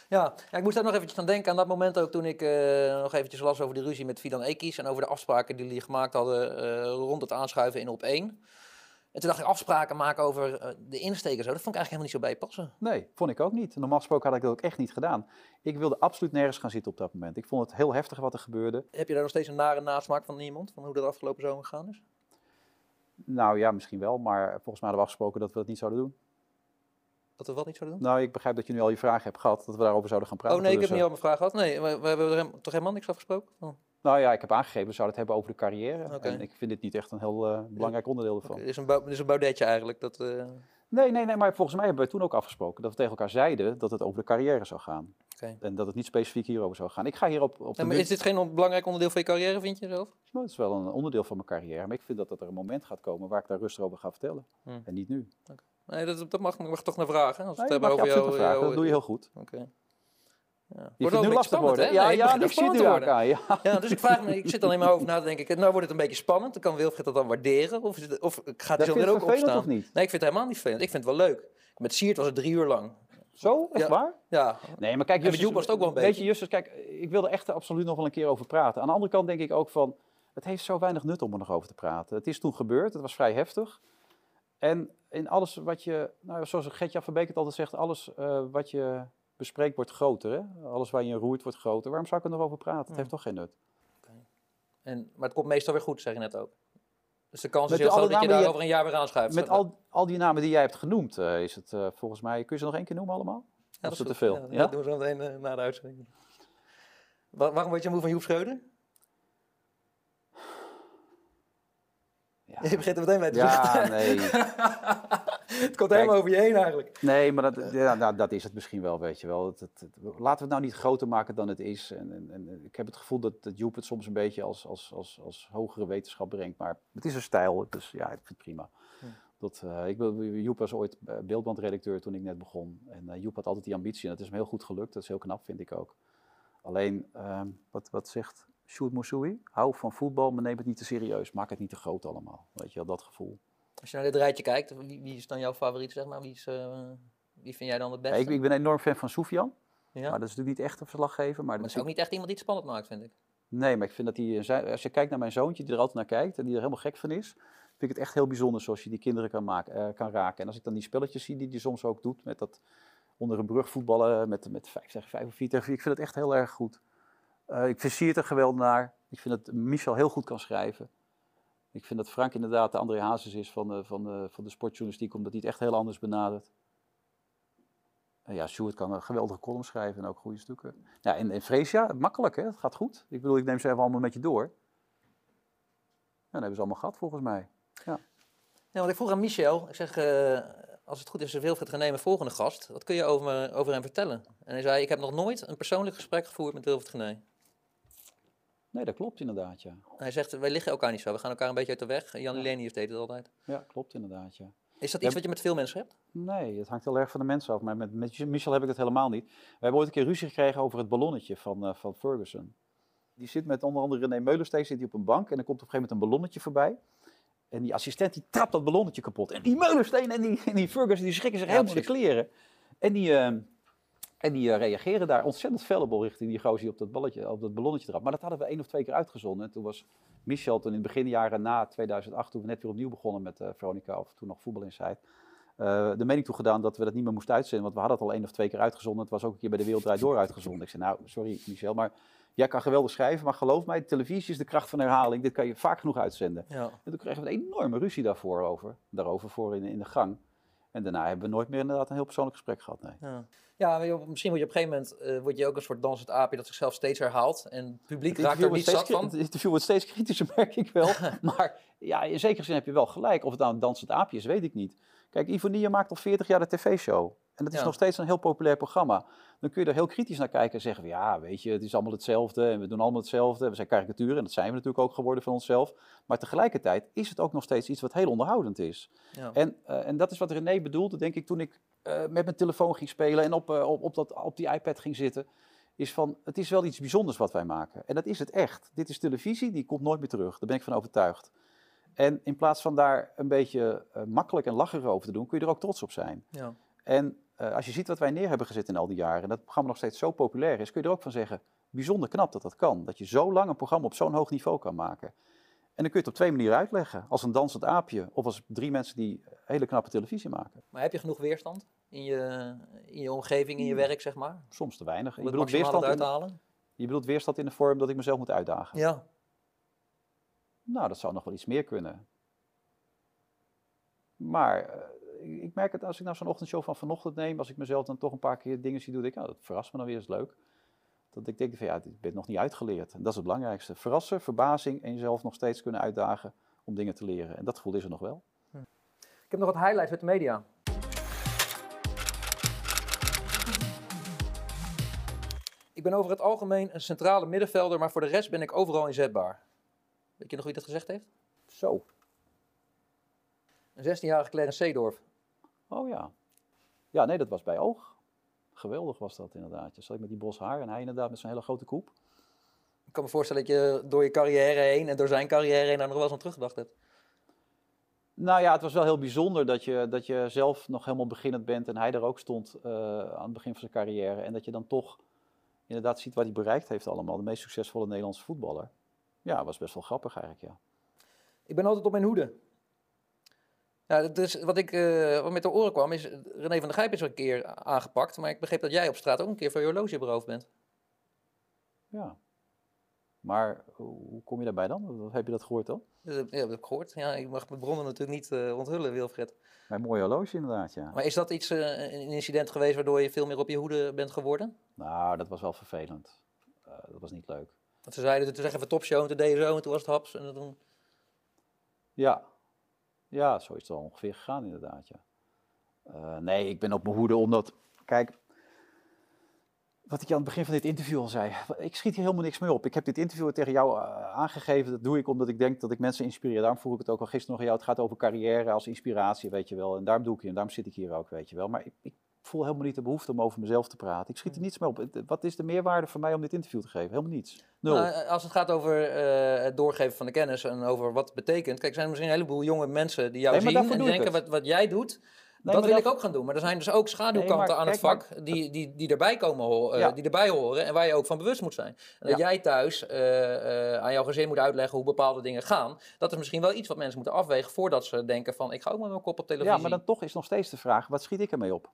Ja, ja, ik moest daar nog eventjes aan denken aan dat moment ook toen ik eh, nog eventjes las over de ruzie met Fidan Ekis en over de afspraken die jullie gemaakt hadden eh, rond het aanschuiven in op één. En toen dacht ik afspraken maken over eh, de insteek en zo, dat vond ik eigenlijk helemaal niet zo bij passen. Nee, vond ik ook niet. Normaal gesproken had ik dat ook echt niet gedaan. Ik wilde absoluut nergens gaan zitten op dat moment. Ik vond het heel heftig wat er gebeurde. Heb je daar nog steeds een nare nasmaak van iemand, van hoe dat afgelopen zomer gegaan is? Nou ja, misschien wel, maar volgens mij hadden we afgesproken dat we dat niet zouden doen. Dat we wat niet zouden doen? Nou, ik begrijp dat je nu al je vragen hebt gehad, dat we daarover zouden gaan praten. oh nee, ik Dus, heb niet eh, al mijn vraag gehad. Nee, we, we hebben er toch helemaal niks afgesproken? Oh. Nou ja, ik heb aangegeven, we zouden het hebben over de carrière. Oké. En ik vind dit niet echt een heel eh, belangrijk onderdeel ervan. Het is een, is een baudetje eigenlijk. Dat, eh, Nee, nee, nee, maar volgens mij hebben we toen ook afgesproken dat we tegen elkaar zeiden dat het over de carrière zou gaan. Oké. En dat het niet specifiek hierover zou gaan. Ik ga hier op, Ja, maar is dit geen belangrijk onderdeel van je carrière, vind je zelf? Nou, het is wel een onderdeel van mijn carrière, maar ik vind dat, dat er een moment gaat komen waar ik daar rustig over ga vertellen. Hmm. En niet nu. Nee, dat, dat mag, mag toch naar vragen. Als we Nee, het dat hebben over jou. Dat doe je heel goed. Oké. Ja. Je Wordt wel nu lastig worden. hè? Ja, Nee, ja, ik zie het worden. aan. Ja. Ja, dus ik vraag me, ik zit alleen maar over na te denken. Nou wordt het een beetje spannend. Dan kan Wilfried dat dan waarderen? Of, het, of gaat hij zo er je ook opstaan? of niet? Nee, ik vind het helemaal niet vervelend. Ik vind het wel leuk. Met Siert was het drie uur lang. Zo, echt Ja. waar? Ja. Nee, maar kijk, En met Justus, was het ook wel een Weet beetje. je, Justus, kijk, ik wil er echt absoluut nog wel een keer over praten. Aan de andere kant denk ik ook van, het heeft zo weinig nut om er nog over te praten. Het is toen gebeurd, het was vrij heftig. En in alles wat je, nou, zoals Gertja Verbeek het altijd zegt, alles eh, wat je bespreekt wordt groter. Hè? Alles waar je in roert wordt groter. Waarom zou ik er nog over praten? Het heeft toch geen nut. En, maar het komt meestal weer goed, zeg je net ook. Dus de kans Met is heel groot dat je daar over een jaar weer aanschuift. Met al, al die namen die jij hebt genoemd, eh, is het eh, volgens mij, kun je ze nog één keer noemen allemaal? Ja, dat is te veel? Ja, dat doen we zo meteen na de uitzending. Wa- waarom word je moe van Joep Schreuder? Je begint er meteen mee te Ja, nee. het komt helemaal over je heen eigenlijk. Nee, maar dat, ja, nou, dat is het misschien wel, weet je wel. Het, het- het- laten we het nou niet groter maken dan het is. En, en, en ik heb het gevoel dat, dat Joep het soms een beetje als, als, als, als hogere wetenschap brengt. Maar het is een stijl, dus ja, ik vind het prima. Dat, eh, ik, Joep was ooit beeldbandredacteur toen ik net begon. En eh, Joep had altijd die ambitie en dat is hem heel goed gelukt. Dat is heel knap, vind ik ook. Alleen, ehm, wat, wat zegt Sjoerd Moussoui? Hou van voetbal, maar neem het niet te serieus. Maak het niet te groot allemaal. Weet je wel, dat gevoel. Als je naar dit rijtje kijkt, wie, wie is dan jouw favoriet, zeg maar? Wie, is, eh, wie vind jij dan het Ja, beste? ik, ik ben enorm fan van Soufian. Ja? Maar dat is natuurlijk niet echt een verslaggever. Maar, Maar dat is ook niet echt iemand die het spannend maakt, vind ik. Nee, maar ik vind dat hij, zijn- als je kijkt naar mijn zoontje, die er altijd naar kijkt en die er helemaal gek van is, vind ik het echt heel bijzonder zoals je die kinderen kan, maken, eh, kan raken. En als ik dan die spelletjes zie die hij soms ook doet, met dat onder een brug voetballen, met, met 5 tegen 5 of 4 tegen 4, ik vind het echt heel erg goed. Eh, ik vind Siert er geweldenaar. Ik vind dat Michel heel goed kan schrijven. Ik vind dat Frank inderdaad de André Hazes is van de, van de, van de sportjournalistiek, omdat hij het echt heel anders benadert. Eh, ja, Sjoerd kan een geweldige column schrijven en ook goede stukken. Ja, en, en Freesia, makkelijk hè, het gaat goed. Ik bedoel, ik neem ze even allemaal met je door. Ja, dat hebben ze allemaal gehad volgens mij. Ja. Ja, want ik vroeg aan Michel, ik zeg, eh, als het goed is, is Wilfried mijn volgende gast. Wat kun je over, me- over hem vertellen? En hij zei, ik heb nog nooit een persoonlijk gesprek gevoerd met Wilfried Gené. Nee, dat klopt inderdaad, ja. Hij zegt, wij liggen elkaar niet zo, we gaan elkaar een beetje uit de weg. Jan Lenius deed het altijd. Ja, klopt inderdaad, ja. Is dat iets wat je met veel mensen hebt? Nee, het hangt heel erg van de mensen af. Maar met, met Michel heb ik het helemaal niet. We hebben ooit een keer ruzie gekregen over het ballonnetje van, eh, van Ferguson. Die zit met onder andere René Meulensteeg zit die op een bank. En er komt op een gegeven moment een ballonnetje voorbij. En die assistent die trapt dat ballonnetje kapot. En die Meulensteen en die, en die Ferguson die schrikken zich Ja, helemaal de kleren. En die, eh, en die eh, reageren daar ontzettend fellable richting die gozer die op dat, balletje, op dat ballonnetje trapt. Maar dat hadden we één of twee keer uitgezonden. En toen was Michel toen in het beginjaren na 2008, toen we net weer opnieuw begonnen met eh, Veronica, of toen nog Voetbal Insight, eh, de mening toegedaan dat we dat niet meer moesten uitzenden. Want we hadden het al één of twee keer uitgezonden. Het was ook een keer bij de Wereld Draait Door uitgezonden. Ik zei, nou, sorry Michel, maar jij kan geweldig schrijven. Maar geloof mij, televisie is de kracht van herhaling. Dit kan je vaak genoeg uitzenden. Ja. En toen kregen we een enorme ruzie daarvoor over, daarover voor in, in de gang. En daarna hebben we nooit meer inderdaad een heel persoonlijk gesprek gehad. Nee. Ja, ja misschien word je op een gegeven moment eh, word je ook een soort dansend aapje dat zichzelf steeds herhaalt. En het publiek Het raakt er niet zat van. Het interview wordt steeds kritischer, merk ik wel. maar ja, in zekere zin heb je wel gelijk. Of het nou een dansend aapje is, weet ik niet. Kijk, Ivonie maakt al 40 jaar de tv-show. En dat is Ja. nog steeds een heel populair programma. Dan kun je er heel kritisch naar kijken en zeggen: van, ja, weet je, het is allemaal hetzelfde en we doen allemaal hetzelfde. We zijn karikaturen en dat zijn we natuurlijk ook geworden van onszelf. Maar tegelijkertijd is het ook nog steeds iets wat heel onderhoudend is. Ja. En, eh, en dat is wat René bedoelde, denk ik, toen ik met mijn telefoon ging spelen en op, eh, op, op, dat, op die iPad ging zitten. Is van, het is wel iets bijzonders wat wij maken. En dat is het echt. Dit is televisie, die komt nooit meer terug. Daar ben ik van overtuigd. En in plaats van daar een beetje eh, makkelijk en lacherig over te doen, kun je er ook trots op zijn. Ja. En eh, als je ziet wat wij neer hebben gezet in al die jaren, en dat programma nog steeds zo populair is, kun je er ook van zeggen, bijzonder knap dat dat kan. Dat je zo lang een programma op zo'n hoog niveau kan maken. En dan kun je het op twee manieren uitleggen. Als een dansend aapje, of als drie mensen die hele knappe televisie maken. Maar heb je genoeg weerstand in je, in je omgeving, in je werk, zeg maar? Soms te weinig. Om Je bedoelt, weerstand eruit in, te halen? je bedoelt weerstand in de vorm dat ik mezelf moet uitdagen? Ja. Nou, dat zou nog wel iets meer kunnen. Maar eh, ik merk het als ik nou zo'n ochtendshow van vanochtend neem, als ik mezelf dan toch een paar keer dingen zie doen, denk ik, nou, dat verrast me dan weer eens leuk. Dat ik denk van ja, ik ben nog niet uitgeleerd. En dat is het belangrijkste. Verrassen, verbazing en jezelf nog steeds kunnen uitdagen om dingen te leren. En dat gevoel is er nog wel. Ik heb nog wat highlights uit de media. Ben over het algemeen een centrale middenvelder, maar voor de rest ben ik overal inzetbaar. Weet je nog wie dat gezegd heeft? Zo. Een 16-jarige Clarence Seedorf. Oh ja. Ja, nee, dat was bij Oog. Geweldig was dat inderdaad. Je zat met die bos haar en hij inderdaad met zijn hele grote koep. Ik kan me voorstellen dat je door je carrière heen en door zijn carrière heen daar nog wel eens aan teruggedacht hebt. Nou ja, het was wel heel bijzonder dat je, dat je zelf nog helemaal beginnend bent en hij er ook stond eh, aan het begin van zijn carrière. En dat je dan toch inderdaad ziet wat hij bereikt heeft allemaal. De meest succesvolle Nederlandse voetballer. Ja, was best wel grappig eigenlijk, ja. Ik ben altijd op mijn hoede. Ja, dus wat ik eh, wat met de oren kwam is, René van der Gijp is er een keer aangepakt, maar ik begreep dat jij op straat ook een keer van je horloge beroofd bent. Ja. Maar hoe hoe kom je daarbij dan? Heb je dat gehoord dan? Eh, ja, dat heb ik gehoord. Ja, ik mag mijn bronnen natuurlijk niet eh, onthullen, Wilfred. Mijn mooie horloge inderdaad, ja. Maar is dat iets, eh, een incident geweest waardoor je veel meer op je hoede bent geworden? Nou, dat was wel vervelend. Eh, dat was niet leuk. Want ze zeiden, toen zeggen we topshow en toen deed je zo en toen was het haps. En toen... Ja. Ja, zo is het wel ongeveer gegaan inderdaad, ja. Eh, nee, ik ben op mijn hoede omdat... Kijk, wat ik je aan het begin van dit interview al zei. Ik schiet hier helemaal niks mee op. Ik heb dit interview tegen jou eh, aangegeven. Dat doe ik omdat ik denk dat ik mensen inspireer. Daarom vroeg ik het ook al gisteren nog aan jou. Het gaat over carrière als inspiratie, weet je wel. En daarom doe ik het. En daarom zit ik hier ook, weet je wel. Maar ik, ik voel helemaal niet de behoefte om over mezelf te praten. Ik schiet er niets mee op. Het- Wat is de meerwaarde voor mij om dit interview te geven? Helemaal niets. Nul. Nou, als het gaat over eh, het doorgeven van de kennis en over wat het betekent. Kijk, er zijn misschien een heleboel jonge mensen die jou Nee, zien en denken, wat, wat jij doet, dat wil ik ook gaan doen. Maar er zijn dus ook schaduwkanten Nee, maar aan het vak die, die, die erbij komen, eh, Ja. die erbij horen en waar je ook van bewust moet zijn. En dat Ja. jij thuis eh, eh, aan jouw gezin moet uitleggen hoe bepaalde dingen gaan. Dat is misschien wel iets wat mensen moeten afwegen voordat ze denken van, ik ga ook met mijn kop op televisie. Ja, maar dan toch is nog steeds de vraag, wat schiet ik ermee op?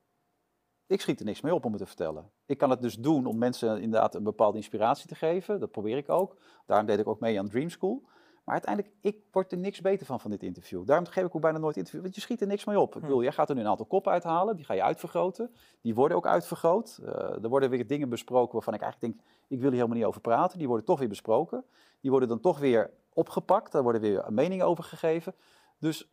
Ik schiet er niks mee op om het te vertellen. Ik kan het dus doen om mensen inderdaad een bepaalde inspiratie te geven. Dat probeer ik ook. Daarom deed ik ook mee aan Dream School. Maar uiteindelijk, ik word er niks beter van van dit interview. Daarom geef ik ook bijna nooit interview, want je schiet er niks mee op. Ik bedoel, jij gaat er nu een aantal koppen uithalen, die ga je uitvergroten. Die worden ook uitvergroot. Eh, er worden weer dingen besproken waarvan ik eigenlijk denk, ik wil hier helemaal niet over praten. Die worden toch weer besproken. Die worden dan toch weer opgepakt, daar worden weer meningen over gegeven. Dus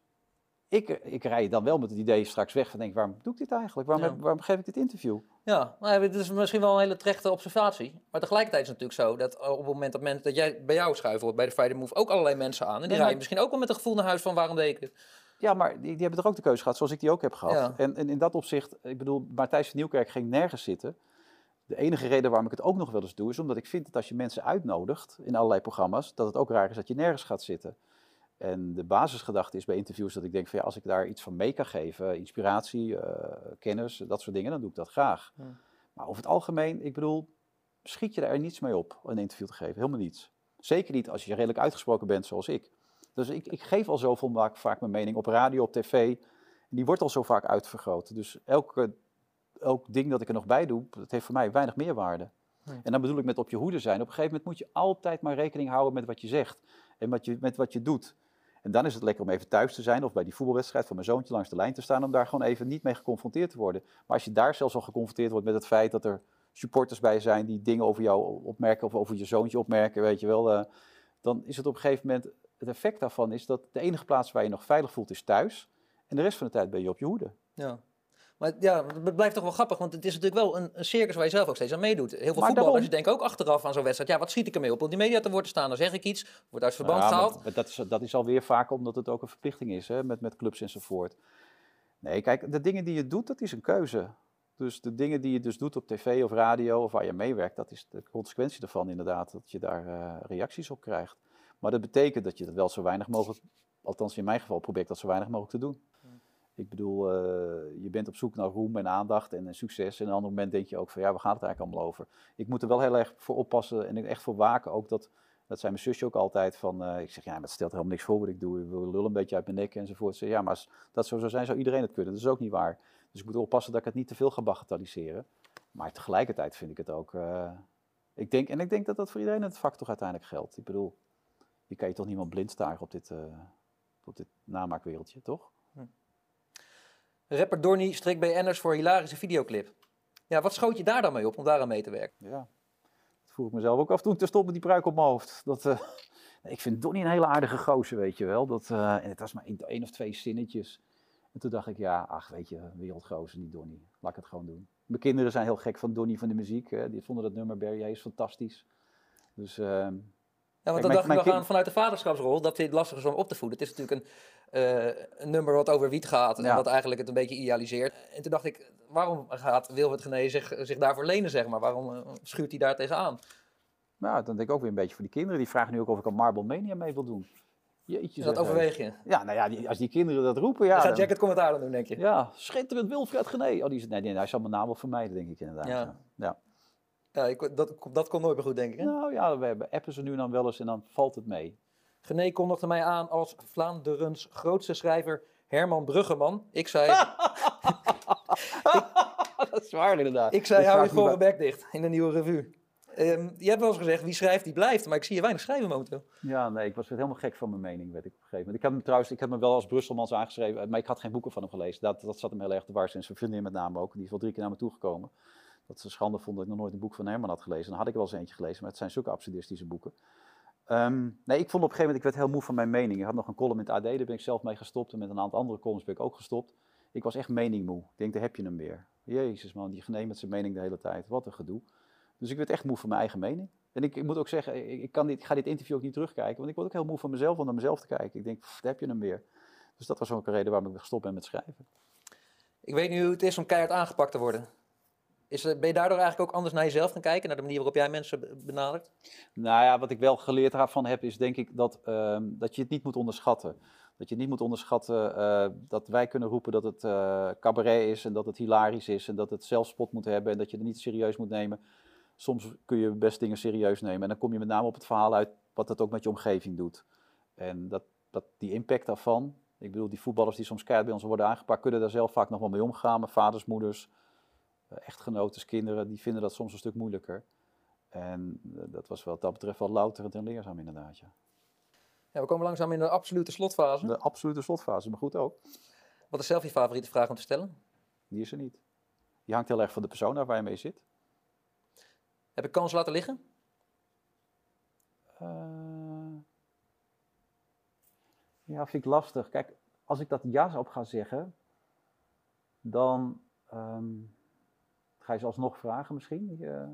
ik, ik rij dan wel met het idee straks weg van denk, waarom doe ik dit eigenlijk? Waarom, Ja. heb- waarom geef ik dit interview? Ja, nou ja, dit is misschien wel een hele terechte observatie. Maar tegelijkertijd is het natuurlijk zo dat op het moment dat, dat jij bij jou wordt, bij de Friday Move, ook allerlei mensen aan. En die Nee, rijden misschien ook wel met een gevoel naar huis van waarom deed ik dit? Ja, maar die, die hebben toch ook de keuze gehad, zoals ik die ook heb gehad. Ja. En, en in dat opzicht, ik bedoel, Matthijs van Nieuwkerk ging nergens zitten. De enige reden waarom ik het ook nog wel eens doe, is omdat ik vind dat als je mensen uitnodigt in allerlei programma's, dat het ook raar is dat je nergens gaat zitten. En de basisgedachte is bij interviews dat ik denk van ja, als ik daar iets van mee kan geven, inspiratie, eh, kennis, dat soort dingen, dan doe ik dat graag. Ja. Maar over het algemeen, ik bedoel, schiet je er niets mee op een interview te geven, helemaal niets. Zeker niet als je redelijk uitgesproken bent zoals ik. Dus ik, ik geef al zoveel vaak, vaak mijn mening op radio, op tv. En die wordt al zo vaak uitvergroot. Dus elke, elk ding dat ik er nog bij doe, dat heeft voor mij weinig meerwaarde. En dan bedoel ik met op je hoede zijn. Op een gegeven moment moet je altijd maar rekening houden met wat je zegt. En wat je, met wat je doet. En dan is het lekker om even thuis te zijn of bij die voetbalwedstrijd van mijn zoontje langs de lijn te staan. Om daar gewoon even niet mee geconfronteerd te worden. Maar als je daar zelfs al geconfronteerd wordt met het feit dat er supporters bij zijn die dingen over jou opmerken of over je zoontje opmerken, weet je wel. eh, dan is het op een gegeven moment, het effect daarvan is dat de enige plaats waar je nog veilig voelt is thuis. En de rest van de tijd ben je op je hoede. Ja. Maar ja, het blijft toch wel grappig, want het is natuurlijk wel een, een circus waar je zelf ook steeds aan meedoet. Heel veel Maar voetballers daarom- denken ook achteraf aan zo'n wedstrijd. Ja, wat schiet ik ermee op? Om die media te woord te staan, dan zeg ik iets, wordt uit verband Ja, maar gehaald. dat, is, dat is alweer vaak omdat het ook een verplichting is hè, met, met clubs enzovoort. Nee, kijk, de dingen die je doet, dat is een keuze. Dus de dingen die je dus doet op tv of radio of waar je meewerkt, dat is de consequentie daarvan inderdaad, dat je daar eh, reacties op krijgt. Maar dat betekent dat je dat wel zo weinig mogelijk, althans in mijn geval, probeer ik dat zo weinig mogelijk te doen. Ik bedoel, eh, je bent op zoek naar roem en aandacht en, eh, succes. En op een ander moment denk je ook van, ja, waar gaat het eigenlijk allemaal over? Ik moet er wel heel erg voor oppassen en echt voor waken ook dat, dat zei mijn zusje ook altijd van, eh, ik zeg, ja, maar het stelt helemaal niks voor wat ik doe. Ik wil lul een beetje uit mijn nek enzovoort. Ze, ja, maar als dat zo zou zijn, zou iedereen het kunnen. Dat is ook niet waar. Dus ik moet oppassen dat ik het niet te veel ga bagatelliseren. Maar tegelijkertijd vind ik het ook, ik denk, en ik denk dat dat voor iedereen het vak toch uiteindelijk geldt. Ik bedoel, je kan je toch niemand blind staren op dit, eh, op dit namaakwereldje, toch? Rapper Donny strikt BN'ers voor hilarische videoclip. Ja, wat schoot je daar dan mee op om daaraan mee te werken? Ja, dat vroeg ik mezelf ook af toen stond met die pruik op mijn hoofd. Dat, eh, ik vind Donnie een hele aardige gozer, weet je wel. Dat, eh, en het was maar één, of twee zinnetjes. En toen dacht ik, ja, ach, weet je, wereldgozer, die Donnie. Laat ik het gewoon doen. Mijn kinderen zijn heel gek van Donnie van de muziek. Hè. Die vonden dat nummer Barry Hayes fantastisch. Dus, ehm, Ja, want dan dacht ik nog aan vanuit de vaderschapsrol dat dit lastig is om op te voeden. Het is natuurlijk een, eh, een nummer wat over wiet gaat en Ja. wat eigenlijk het een beetje idealiseert. En toen dacht ik, waarom gaat Wilfred Gené zich, zich daarvoor lenen, zeg maar? Waarom eh, schuurt hij daar tegenaan? nou, dan denk ik ook weer een beetje voor die kinderen. Die vragen nu ook of ik aan Marble Mania mee wil doen. Jeetje, Dat overweeg je? Ja, nou ja, die- als die kinderen dat roepen, ja. Ja, gaat dan- Jack het commentaar dan doen, denk je? Ja, schitterend Wilfred Gené. Oh, die, is- nee, nee, hij zal mijn naam wel vermijden, denk ik inderdaad. Ja. Ja. Ja. Ik, dat, dat komt nooit meer goed, denk ik. Hè? Nou ja, we hebben appen ze nu dan wel eens en dan valt het mee. Gené kondigde mij aan als Vlaanderens grootste schrijver Herman Bruggeman. Ik zei, dat is waar inderdaad. ik zei hou je gore bij- bek dicht in de nieuwe revue. Ehm, je hebt wel eens gezegd, wie schrijft, die blijft. Maar ik zie je weinig schrijven momenteel. Ja, nee, ik was helemaal gek van mijn mening, weet ik op een gegeven moment. Ik heb hem trouwens, ik heb me wel als Brusselmans aangeschreven, maar ik had geen boeken van hem gelezen. Dat, dat zat hem heel erg te en zijn vriendin met name ook. Die is wel drie keer naar me toegekomen. Dat ze schande vond dat ik nog nooit een boek van Herman had gelezen. Dan had ik wel eens eentje gelezen, maar het zijn zulke absurdistische boeken. Ehm, nee, ik vond op een gegeven moment, ik werd heel moe van mijn mening. Ik had nog een column in het AD, daar ben ik zelf mee gestopt. En met een aantal andere columns ben ik ook gestopt. Ik was echt meningmoe. Ik denk, daar heb je hem weer. Jezus man, die genee met zijn mening de hele tijd. Wat een gedoe. Dus ik werd echt moe van mijn eigen mening. En ik, moet ook zeggen, ik, kan dit, ga dit interview ook niet terugkijken. Want ik word ook heel moe van mezelf om naar mezelf te kijken. Ik denk, pff, daar heb je hem weer. Dus dat was ook een reden waarom ik gestopt ben met schrijven. Ik weet nu hoe het is om keihard aangepakt te worden. Is, ben je daardoor eigenlijk ook anders naar jezelf gaan kijken? Naar de manier waarop jij mensen be- benadert? Nou ja, wat ik wel geleerd daarvan heb, is denk ik dat, ehm, dat je het niet moet onderschatten. Dat je niet moet onderschatten eh, dat wij kunnen roepen dat het eh, cabaret is en dat het hilarisch is en dat het zelfspot moet hebben en dat je het niet serieus moet nemen. Soms kun je best dingen serieus nemen en dan kom je met name op het verhaal uit wat dat ook met je omgeving doet. En dat, dat, die impact daarvan, ik bedoel, die voetballers die soms keihard bij ons worden aangepakt, kunnen daar zelf vaak nog wel mee omgaan. Mijn vaders, moeders, echtgenotes, kinderen, die vinden dat soms een stuk moeilijker. En eh, dat was wat dat betreft wel louterend en leerzaam inderdaad, ja. Ja, we komen langzaam in de absolute slotfase. De absolute slotfase, maar goed ook. Wat is zelf je favoriete vraag om te stellen? Die is er niet. Die hangt heel erg van de persoon af waar je mee zit. Heb ik kans laten liggen? Eh, ja, vind ik lastig. Kijk, als ik dat ja op ga zeggen, dan ehm, ga je ze alsnog vragen misschien. Eh,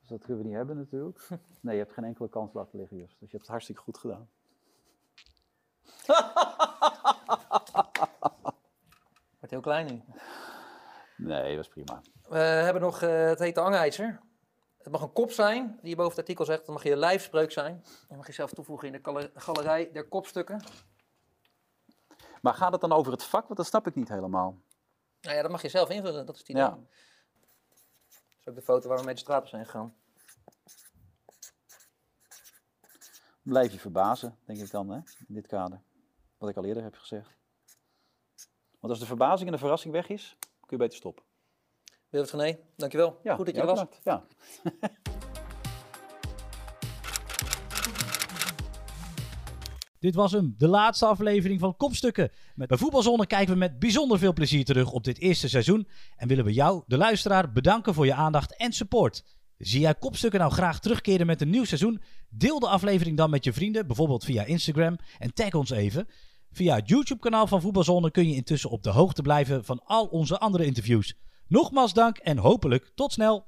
dus dat kunnen we niet hebben natuurlijk. Nee, je hebt geen enkele kans laten liggen, Just. Dus je hebt het hartstikke goed gedaan. Wordt heel klein nu. Nee, dat is prima. We hebben nog eh, het hete hangijzer. Het mag een kop zijn, die je boven het artikel zegt. Dat mag je lijfspreuk zijn. Dat mag je zelf toevoegen in de gale- galerij der kopstukken. Maar gaat het dan over het vak? Want dat snap ik niet helemaal. Nou ja, dat mag je zelf invullen. Dat is idee. Ja. Dat is ook de foto waar we mee de straat op zijn gegaan. Blijf je verbazen, denk ik dan, hè? in dit kader. Wat ik al eerder heb gezegd. Want als de verbazing en de verrassing weg is, kun je beter stoppen. Wilfried van Nee, dankjewel. Ja, Goed dat je er was. bedankt. Ja. Dit was hem, de laatste aflevering van Kopstukken. Met bij Voetbalzone kijken we met bijzonder veel plezier terug op dit eerste seizoen. En willen we jou, de luisteraar, bedanken voor je aandacht en support. Zie jij Kopstukken nou graag terugkeren met een nieuw seizoen? Deel de aflevering dan met je vrienden, bijvoorbeeld via Instagram. En tag ons even. Via het YouTube-kanaal van Voetbalzone kun je intussen op de hoogte blijven van al onze andere interviews. Nogmaals dank en hopelijk tot snel.